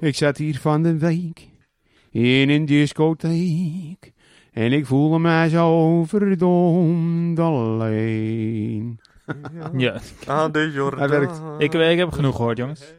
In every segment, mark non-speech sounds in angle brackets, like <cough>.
Ik zat hier van de week in een discotheek. En ik voelde mij zo verdomd alleen. Ja, Aan de Jordaan. Hij werkt. ik, ik heb genoeg gehoord, jongens.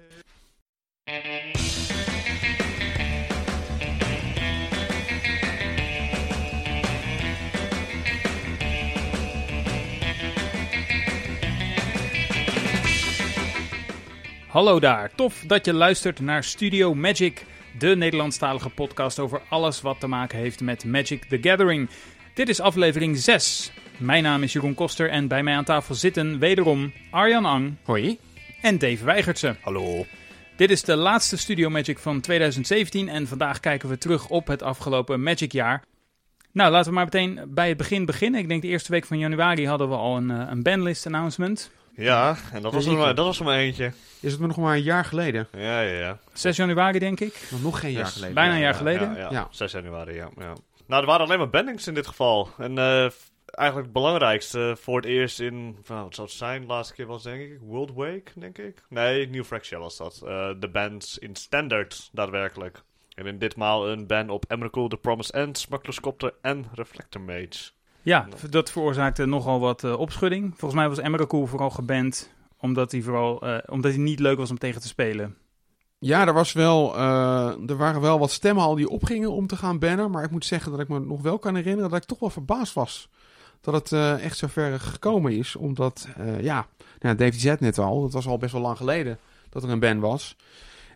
Hallo daar, tof dat je luistert naar Studio Magic, de Nederlandstalige podcast over alles wat te maken heeft met Magic the Gathering. Dit is aflevering 6. Mijn naam is Jeroen Koster en bij mij aan tafel zitten wederom Arjan Ang Hoi. en Dave Weigertse. Hallo. Dit is de laatste Studio Magic van 2017 en vandaag kijken we terug op het afgelopen Magic jaar. Nou, laten we maar meteen bij het begin beginnen. Ik denk de eerste week van januari hadden we al een, eh, een banlist announcement. Ja, en dat was, er maar, dat was er maar eentje. Is het nog maar een jaar geleden? Ja, ja, ja. 6 januari denk ik. Nog, nog geen jaar geleden. Bijna een jaar Ja, geleden. Ja, ja. Ja. 6 januari, ja, ja. Nou, er waren alleen maar bannings in dit geval. En eh, eigenlijk het belangrijkste voor het eerst in, nou, wat zou het zijn? De laatste keer was denk ik World Wake, denk ik. Nee, New Fractia was dat. Eh, de bands in Standard, daadwerkelijk. En in ditmaal een ban op Emrakul, The Promised End, Smuggler's Copter en Reflector Mage. Ja, dat veroorzaakte nogal wat eh, opschudding. Volgens mij was Emrakul vooral geband omdat hij, vooral, eh, omdat hij niet leuk was om tegen te spelen. Ja, er, was wel, eh, er waren wel wat stemmen al die opgingen om te gaan bannen. Maar ik moet zeggen dat ik me nog wel kan herinneren dat ik toch wel verbaasd was. Dat het eh, echt zo ver gekomen is. Omdat, eh, ja, nou, David Z net al. Het was al best wel lang geleden dat er een ban was.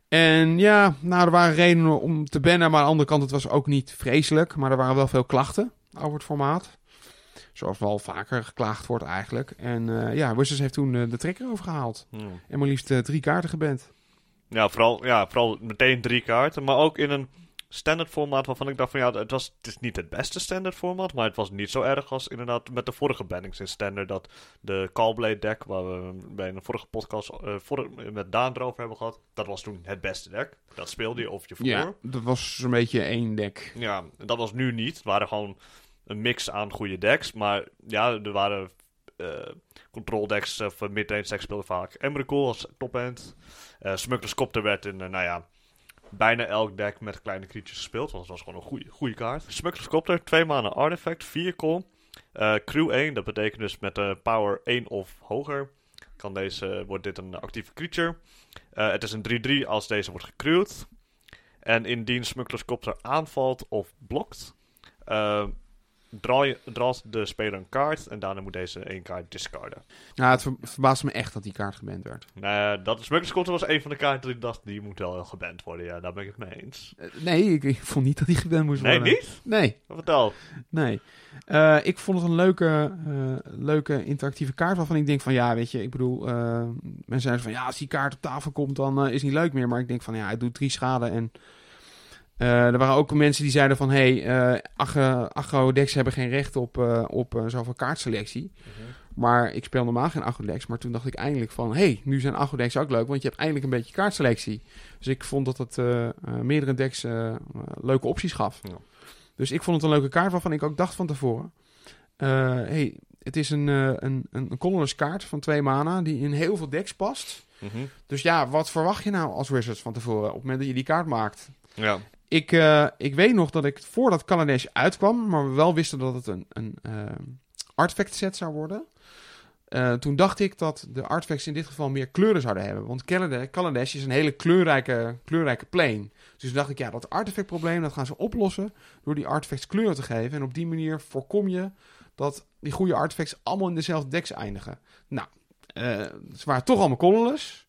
En ja, nou, er waren redenen om te bannen. Maar aan de andere kant, het was ook niet vreselijk. Maar er waren wel veel klachten over het formaat. Zoals wel vaker geklaagd wordt eigenlijk. En eh, ja, Wizards heeft toen eh, de trekker overgehaald. En maar liefst eh, drie kaarten geband. Ja vooral, ja, vooral meteen drie kaarten. Maar ook in een standard formaat waarvan ik dacht van ja, het, was, het is niet het beste standard formaat. Maar het was niet zo erg als inderdaad met de vorige bannings in standard. Dat de Callblade deck, waar we bij een vorige podcast vor- met Daan erover hebben gehad. Dat was toen het beste deck. Dat speelde je of je verloor. Ja, dat was zo'n beetje één deck. Ja, dat was nu niet. Het waren gewoon een mix aan goede decks. Maar ja, er waren eh control decks of uh, mid-range decks speelden vaak Emrakul als top-end. Eh Smuggler's Copter werd in, eh, nou ja, bijna elk deck met kleine creatures gespeeld. Want het was gewoon een goede, goede kaart. Smuggler's Copter, 2 mana artifact, 4 call. Eh, crew 1, dat betekent dus met power 1 of hoger. Kan deze, wordt dit een actieve creature. Eh, het is een 3-3 als deze wordt gecrewd. En indien Smuggler's Copter aanvalt of blokt, draagt de speler een kaart en daarna moet deze één kaart discarden. Nou, het ver- verbaasde me echt dat die kaart geband werd. Nou, dat Smuggler's Copter was een van de kaarten dat ik dacht, die moet wel geband worden. Ja, daar ben ik het mee eens. Eh, nee, ik, ik vond niet dat die geband moest Nee, worden. niet? Nee, Vertel. nee. Eh, ik vond het een leuke, eh, leuke interactieve kaart waarvan ik denk van ja, weet je, ik bedoel, mensen zeiden van ja, als die kaart op tafel komt, dan is het niet leuk meer. Maar ik denk van ja, het doet drie schade en eh, er waren ook mensen die zeiden van hé, hey, uh, hebben geen recht op, eh, op zoveel kaartselectie. Maar ik speel normaal geen Agodex. Maar toen dacht ik eindelijk van... hé, hey, nu zijn Agodex ook leuk. Want je hebt eindelijk een beetje kaartselectie. Dus ik vond dat het meerdere decks leuke opties gaf. Ja. Dus ik vond het een leuke kaart waarvan ik ook dacht van tevoren... hey, het is een, een, een, een colorless kaart van twee mana... die in heel veel decks past. Mhm. Dus ja, wat verwacht je nou als Wizards van tevoren... op het moment dat je die kaart maakt? Ja. Ik, eh, ik weet nog dat ik voordat Kaladesh uitkwam... maar we wel wisten dat het een, een eh, artifact set zou worden... Uh, toen dacht ik dat de artifacts in dit geval meer kleuren zouden hebben. Want Kaladesh is een hele kleurrijke, kleurrijke plane. Dus toen dacht ik, ja, dat artefactprobleem dat gaan ze oplossen door die artifacts kleuren te geven. En op die manier voorkom je dat die goede artifacts allemaal in dezelfde decks eindigen. Nou, ze waren toch allemaal colorless.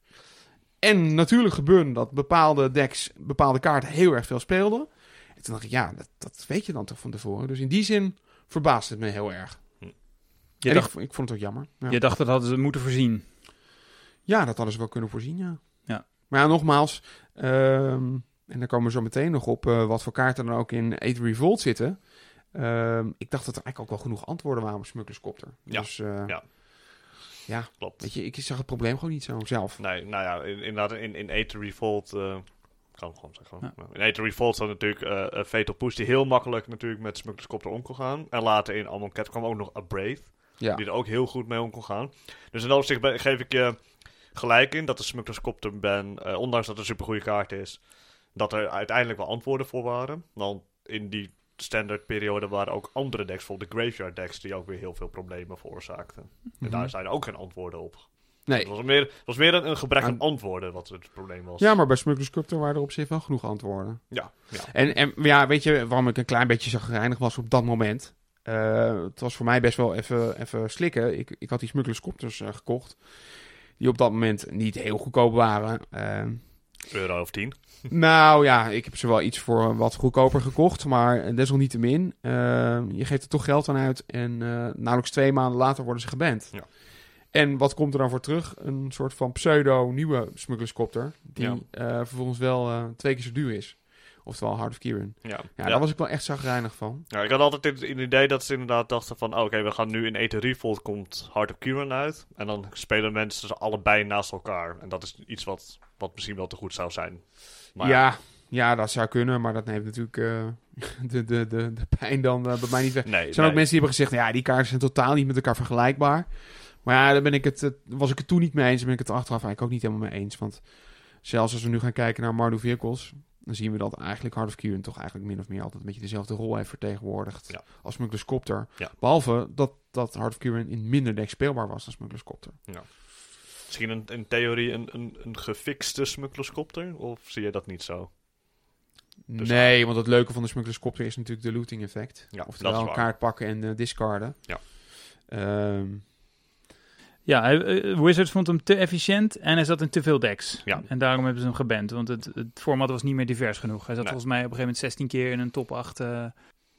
En natuurlijk gebeurde dat bepaalde decks, bepaalde kaarten heel erg veel speelden. En toen dacht ik, ja, dat, dat weet je dan toch van tevoren. Dus in die zin verbaasde het me heel erg. Je en dacht, ik, ik, vond het ook jammer. Ja. Je dacht dat hadden ze moeten voorzien. Ja, dat hadden ze wel kunnen voorzien, ja. ja. Maar ja, nogmaals, um, en daar komen we zo meteen nog op uh, wat voor kaarten dan ook in 8 Revolt zitten. Um, ik dacht dat er eigenlijk ook wel genoeg antwoorden waren op Smuggler's Copter. Ja. Dus uh, ja. Ja, klopt. Weet je, ik zag het probleem gewoon niet zo zelf. Nee, nou ja, in, inderdaad, in, in 8 Revolt... Uh, kan gewoon zeggen. Ja. In 8 Revolt staat natuurlijk uh, Fatal Push, die heel makkelijk natuurlijk met Smuggler's Copter om kon gaan. En later in Amon Cat kwam ook nog A Brave. Ja. Die er ook heel goed mee om kon gaan. Dus in dat opzicht geef ik je gelijk in dat de Smuggler's Copter uh, ondanks dat het een supergoeie kaart is, dat er uiteindelijk wel antwoorden voor waren. Want in die standaard periode waren ook andere decks, bijvoorbeeld de graveyard decks, die ook weer heel veel problemen veroorzaakten. En Mhm. daar zijn ook geen antwoorden op. Nee. Het was meer, het was meer een, een gebrek aan Aan- antwoorden wat het probleem was. Ja, maar bij Smuggler's Crypto waren er op zich wel genoeg antwoorden. ja, ja. En, en ja, weet je waarom ik een klein beetje zagrijnig was op dat moment? Eh, het was voor mij best wel even, even slikken. Ik, ik had die Smuggler's Copters eh, gekocht. Die op dat moment niet heel goedkoop waren. Eh, euro of tien. nou ja, ik heb ze wel iets voor wat goedkoper gekocht. Maar desalniettemin, eh je geeft er toch geld aan uit. En eh nauwelijks twee maanden later worden ze geband. Ja. En wat komt er dan voor terug? Een soort van pseudo-nieuwe smugglerscopter. Die Ja. eh, vervolgens wel eh, twee keer zo duur is. Oftewel Heart of Kieran. Ja. Ja, Ja. daar was ik wel echt zagrijnig van. Ja, ik had altijd het, het idee dat ze inderdaad dachten van... oh, oké, we gaan nu in Eten Revolt komt Heart of Kieran uit. En dan spelen mensen ze allebei naast elkaar. En dat is iets wat, wat misschien wel te goed zou zijn. Maar ja, ja, dat zou kunnen. Maar dat neemt natuurlijk eh, <laughs> de, de, de, de pijn dan eh, bij mij niet weg. nee, Er zijn ook mensen die hebben gezegd, ja, die kaarten zijn totaal niet met elkaar vergelijkbaar. Maar ja, daar ben ik het, was ik het toen niet mee eens. Daar ben ik het er achteraf eigenlijk ook niet helemaal mee eens. Want zelfs als we nu gaan kijken naar Mardu Vehicles, dan zien we dat eigenlijk Hard of Kieran toch eigenlijk min of meer altijd een beetje dezelfde rol heeft vertegenwoordigd Ja. als Smuggler's Copter. Ja. Behalve dat, dat Hard of Kieran in minder decks speelbaar was dan Smuggler's Copter. Misschien een, in theorie een, een, een gefixte smugglerscopter? Of zie je dat niet zo? Dus- nee, want het leuke van de Smuggler's Copter is natuurlijk de looting effect. Ja, Oftewel een kaart pakken en eh, discarden. Ja. Ehm, Ja, hij- eh, Wizards vond hem te efficiënt en hij zat in te veel decks. Ja. En daarom hebben ze hem geband, want het, het format was niet meer divers genoeg. Hij zat Nee. volgens mij op een gegeven moment 16 keer in een top 8 eh,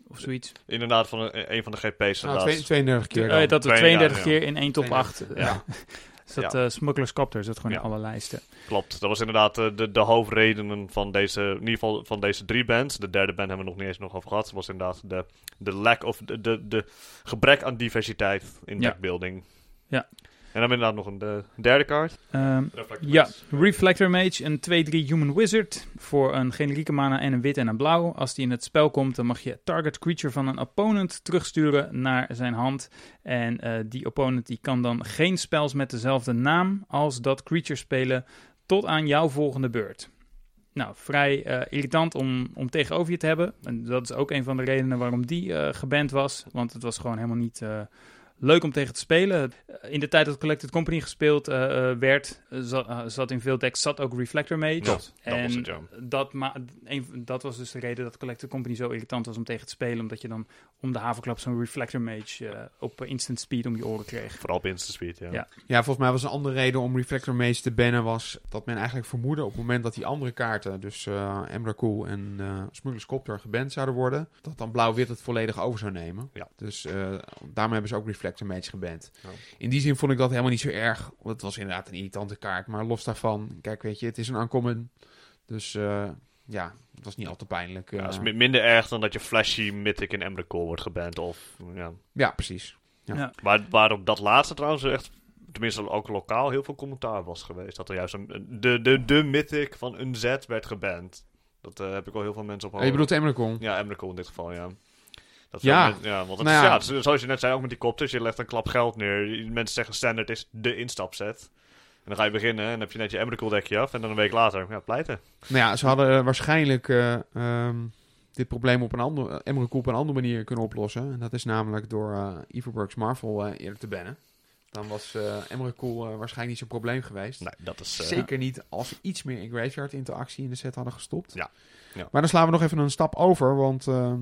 of zoiets. Inderdaad, van een, een van de GP's. nou, inderdaad. twee- 32 keer dan. Eh, dat we 32 32 ja. keer in één top 32, 8. ja. Ja. <laughs> zat Ja. eh Smugglers Copter, zat gewoon Ja. in alle lijsten. Klopt, dat was inderdaad eh, de, de hoofdredenen van deze, in ieder geval van deze drie bands. De derde band hebben we nog niet eens nog over gehad. Dat was inderdaad de, de lack of de, de, de gebrek aan diversiteit in Ja. deckbuilding. Ja. En dan hebben we inderdaad nog een de, derde kaart. Ehm, Ja, Reflector Mage, een 2-3 Human Wizard. Voor een generieke mana en een wit en een blauw. Als die in het spel komt, dan mag je target creature van een opponent terugsturen naar zijn hand. En eh, die opponent die kan dan geen spels met dezelfde naam als dat creature spelen tot aan jouw volgende beurt. Nou, vrij eh, irritant om, om tegenover je te hebben. En dat is ook een van de redenen waarom die eh geband was. Want het was gewoon helemaal niet eh, leuk om tegen te spelen. In de tijd dat Collected Company gespeeld eh, eh, werd, eh, zat, zat in veel decks zat ook Reflector Mage. Klopt, dat en was het, ja. dat, ma een, dat was dus de reden dat Collected Company zo irritant was om tegen te spelen. Omdat je dan om de havenklap zo'n Reflector Mage op instant speed om je oren kreeg. Vooral op instant speed, ja. Ja. Ja, volgens mij was een andere reden om Reflector Maze te bannen was dat men eigenlijk vermoedde op het moment dat die andere kaarten, dus eh Emrakul en eh Smuggler's Copter, geband zouden worden, dat dan Blauw-Wit het volledig over zou nemen. Ja. Dus eh, daarom hebben ze ook Reflector Mage geband. Ja. In die zin vond ik dat helemaal niet zo erg, want het was inderdaad een irritante kaart, maar los daarvan, kijk weet je, het is een uncommon, dus eh, ja, het was niet al te pijnlijk. Ja, eh. dat is mi- minder erg dan dat je Flashy, Mythic en Emrakul wordt geband. Of, ja. ja, precies. Ja. Ja. Waar, waar op dat laatste trouwens echt, tenminste ook lokaal, heel veel commentaar was geweest. Dat er juist een, de, de, de Mythic van een Z werd geband. Dat eh, heb ik al heel veel mensen op Oh, je bedoelt Emrakul? Ja, Emrakul in dit geval, ja. Dat Ja. ja, want het Nou is, ja. zoals je net zei, ook met die kopters, je legt een klap geld neer. Mensen zeggen standaard is de instapset. En dan ga je beginnen en dan heb je net je Emrakul dekje af en dan een week later, ja, pleiten. Nou ja, ze hadden eh, waarschijnlijk eh, ehm, dit probleem op een andere, uh, Emrakul op een andere manier kunnen oplossen. En dat is namelijk door Everburgs Marvel eerder te bannen. Dan was eh, waarschijnlijk niet zo'n probleem geweest. Nee, dat is... Zeker niet als ze iets meer in graveyard interactie in de set hadden gestopt. Ja. Ja. Maar dan slaan we nog even een stap over, want ehm,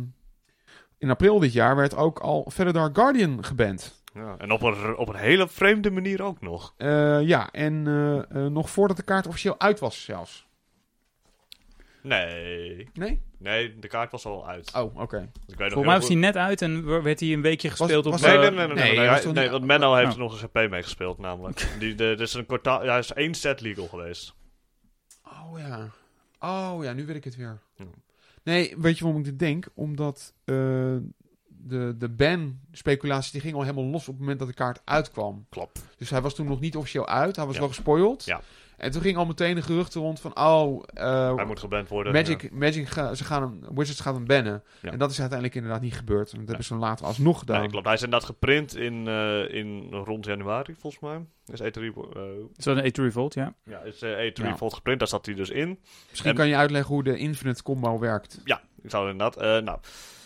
in april dit jaar werd ook al Dark Guardian geband. ja, en op een, op een hele vreemde manier ook nog. Eh, ja, en eh, eh, nog voordat de kaart officieel uit was zelfs. Nee. Nee? Nee, de kaart was al uit. Oh, oké. Dus Volgens mij was hij net uit en werd hij een weekje gespeeld was op... Nee, nee, nee, nee, nee, nee, want Menno heeft Oh. er nog een GP meegespeeld, namelijk. <laughs> Die, de, dus een kwartaal, ja, is één set legal geweest. Oh ja. Oh ja, nu weet ik het weer. Ja. Nee, weet je waarom ik dit denk? Omdat eh, de, de ban-speculatie die ging al helemaal los op het moment dat de kaart uitkwam. Klopt. Dus hij was toen nog niet officieel uit. Hij was Ja. wel gespoild. Ja. En toen ging al meteen de geruchten rond van, oh, eh, Hij moet geband worden. Magic, Magic ga- ze gaan hem, Wizards gaat hem bannen. Ja. En dat is uiteindelijk inderdaad niet gebeurd. En dat hebben ze later alsnog Ja. gedaan. Nee, klopt. Hij is inderdaad geprint in, eh, in rond januari, volgens mij. Is E3, eh Zo een 8 Revolt, ja. ja, is eh, E3 Ja. Volt geprint, daar zat hij dus in. Misschien En- kan je uitleggen hoe de Infinite Combo werkt. Ja, ik zou inderdaad. eh nou,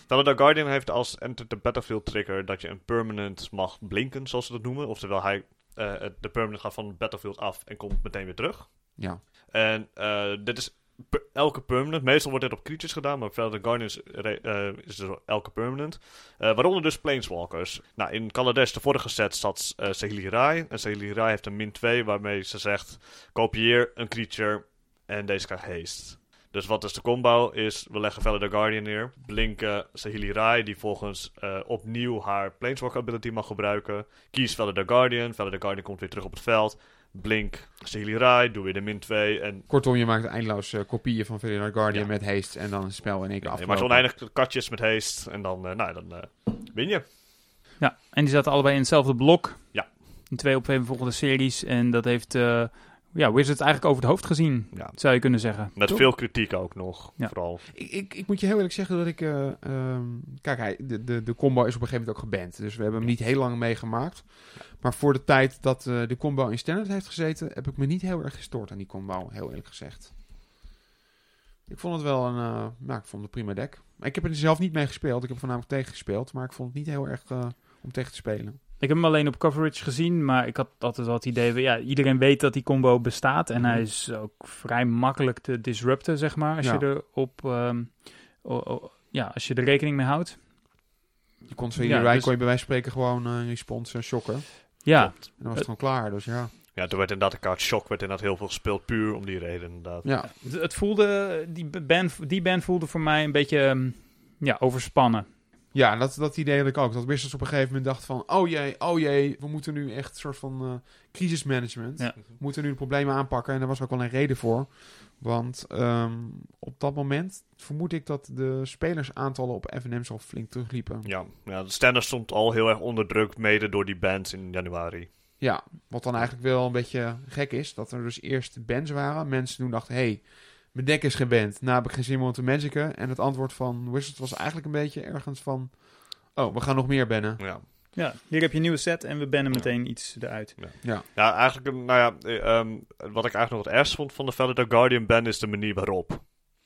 Valor Guardian heeft als Enter the Battlefield trigger dat je een permanent mag blinken, zoals ze dat noemen. Oftewel, hij, eh, de permanent gaat van battlefield af en komt meteen weer terug. Ja. En eh, dit is per- elke permanent. Meestal wordt dit op creatures gedaan, maar Valor Guardian is, re- eh, is dus elke permanent. Waaronder dus Planeswalkers. Nou, in Kaladesh, de vorige set, zat uh, Sahili Rai. En Sahili Rai heeft een min 2, waarmee ze zegt: kopieer een creature en deze krijgt haste. Dus wat is de combo? Is we leggen Valor the Guardian neer. Blinken Sahili Rai, die volgens eh, opnieuw haar Planeswalker ability mag gebruiken. Kies Valor the Guardian. Valor the Guardian komt weer terug op het veld. Blink Sahili Rai, doe weer de min 2. En Kortom, je maakt eindeloos eh, kopieën van Vanilla Guardian Ja. met haste en dan een spel in één keer ja, je maakt oneindig katjes met haste. En dan, eh, nou, dan eh, win je. Ja, en die zaten allebei in hetzelfde blok. Ja. In twee opeenvolgende series. En dat heeft eh ja, Wizards eigenlijk over het hoofd gezien, Ja. zou je kunnen zeggen. Met Toch? veel kritiek ook nog, Ja. vooral. Ik, ik, ik moet je heel eerlijk zeggen dat ik... eh, ehm, kijk, hij, de, de, de combo is op een gegeven moment ook geband. Dus we hebben hem niet heel lang meegemaakt. Maar voor de tijd dat eh, de combo in standard heeft gezeten... heb ik me niet heel erg gestoord aan die combo, heel eerlijk gezegd. Ik vond het wel een... eh, nou, ik vond het een prima deck. Maar ik heb er zelf niet mee gespeeld. Ik heb er voornamelijk tegen gespeeld. Maar ik vond het niet heel erg eh, om tegen te spelen. Ik heb hem alleen op coverage gezien, maar ik had altijd wel het idee... van, Ja, iedereen weet dat die combo bestaat. En Mhm. hij is ook vrij makkelijk te disrupten, zeg maar. Als Ja. je er op... ehm, o- o- ja, als je er rekening mee houdt. Je kon zo Ja, hierbij dus- kon je bij wijze van spreken gewoon een respons uh, shocken. Ja, En dan was het gewoon klaar. Dus ja. Ja, toen werd inderdaad de kaart Shock werd inderdaad heel veel gespeeld, puur om die reden inderdaad. ja. het, het voelde... Die band, die band voelde voor mij een beetje... ehm, ja, overspannen. Ja, dat, dat idee had ik ook. Dat Wizards op een gegeven moment dacht van... Oh jee, oh jee, we moeten nu echt een soort van eh crisismanagement. Ja. We moeten nu de problemen aanpakken. En daar was ook wel een reden voor. Want ehm, op dat moment vermoed ik dat de spelersaantallen op FNM's al flink terugliepen. Ja, ja, de standaard stond al heel erg onder druk, mede door die band in januari. Ja, wat dan eigenlijk wel een beetje gek is. Dat er dus eerst bans waren. Mensen toen dachten, hé, hey, mijn deck is geband. Nou heb ik geen zin meer om te. En het antwoord van Wizards was eigenlijk een beetje ergens van... Oh, we gaan nog meer bannen. Ja, Ja, hier heb je een nieuwe set en we bannen meteen iets eruit. ja eigenlijk, eh, nou ja, eh, ehm, wat ik eigenlijk nog het ergst vond van de Valor Guardian ban is de manier waarop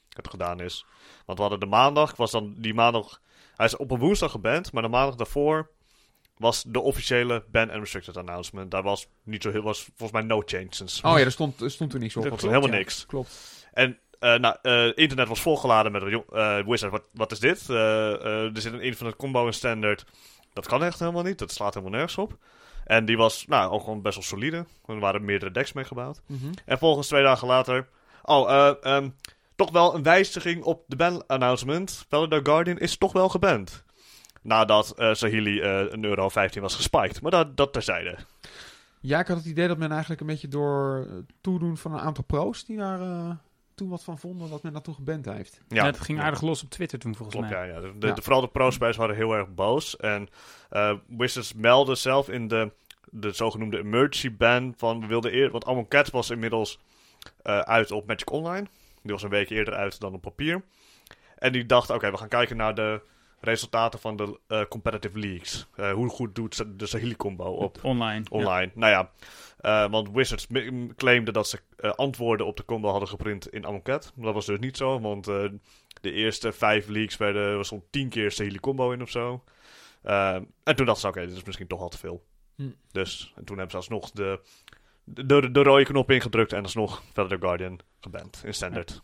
het gedaan is. Want we hadden de maandag, was dan die maandag, hij is op een woensdag geband, maar de maandag daarvoor was de officiële ban and restricted announcement. Daar was niet zo heel, was volgens mij no change sinds. Oh ja, er stond, er stond er niks op. Klopt, helemaal ja. niks. Klopt. En eh, nou, eh, internet was volgeladen met eh Wizard, wat, wat is dit? Er zit een Infinite Combo in Standard. Dat kan echt helemaal niet, dat slaat helemaal nergens op. En die was nou, ook gewoon best wel solide. Er waren meerdere decks mee gebouwd. Mhm. En volgens twee dagen later... Oh, eh, ehm, toch wel een wijziging op de ban-announcement. The Guardian is toch wel geband. Nadat Sahili een euro 15 was gespiked. Maar dat, dat terzijde. Ja, ik had het idee dat men eigenlijk een beetje door toedoen van een aantal pro's die daar toen wat van vonden, dat men dat toen geband heeft. Ja, het ging aardig los op Twitter toen volgens Klopt, mij. ja. ja. De, de- Ja. de- vooral de pro-spelers waren heel erg boos. En eh Wizards meldde zelf in de, de zogenoemde emergency ban van we wilden eerder... Want Amon Cat was inmiddels eh, uit op Magic Online. Die was een week eerder uit dan op papier. En die dachten, oké, we gaan kijken naar de resultaten van de eh, competitive leagues. Eh, hoe goed doet de Sahili combo op Online. ja. online. Nou ja, eh, want Wizards mi- claimde dat ze eh, antwoorden op de combo hadden geprint in Amonkhet. Maar dat was dus niet zo, want eh, de eerste vijf leaks werden, was zo'n tien keer Sahili combo in of zo. En toen dachten ze, oké, dit is misschien toch al te veel. Hm. Dus, en toen hebben ze alsnog de, de, de, de rode knop ingedrukt en alsnog verder de Guardian geband in standard.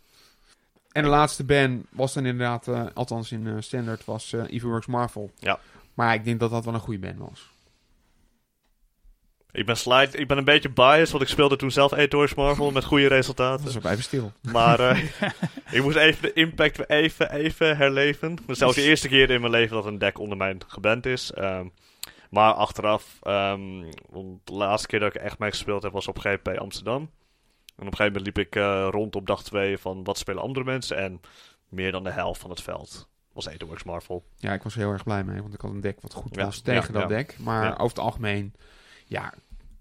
En de laatste ban was dan inderdaad, eh, althans in eh, standard, was Evilworks Marvel. Ja. Maar ik denk dat dat wel een goede ban was. Ik ben slide, ik ben een beetje biased, want ik speelde toen zelf Etours Marvel met goede resultaten. Dat is ook even stil. Maar <laughs> ik moest even de impact even, even herleven. Dat is ook de eerste keer in mijn leven dat een deck onder mijn geband is. Ehm, maar achteraf, ehm, de laatste keer dat ik echt mee gespeeld heb was op GP Amsterdam. En op een gegeven moment liep ik eh, rond op dag 2 van wat spelen andere mensen. En meer dan de helft van het veld was Etherworks Marvel. Ja, ik was er heel erg blij mee, want ik had een deck wat goed Ja, was tegen ja, dat ja. deck. Maar Ja. over het algemeen, ja,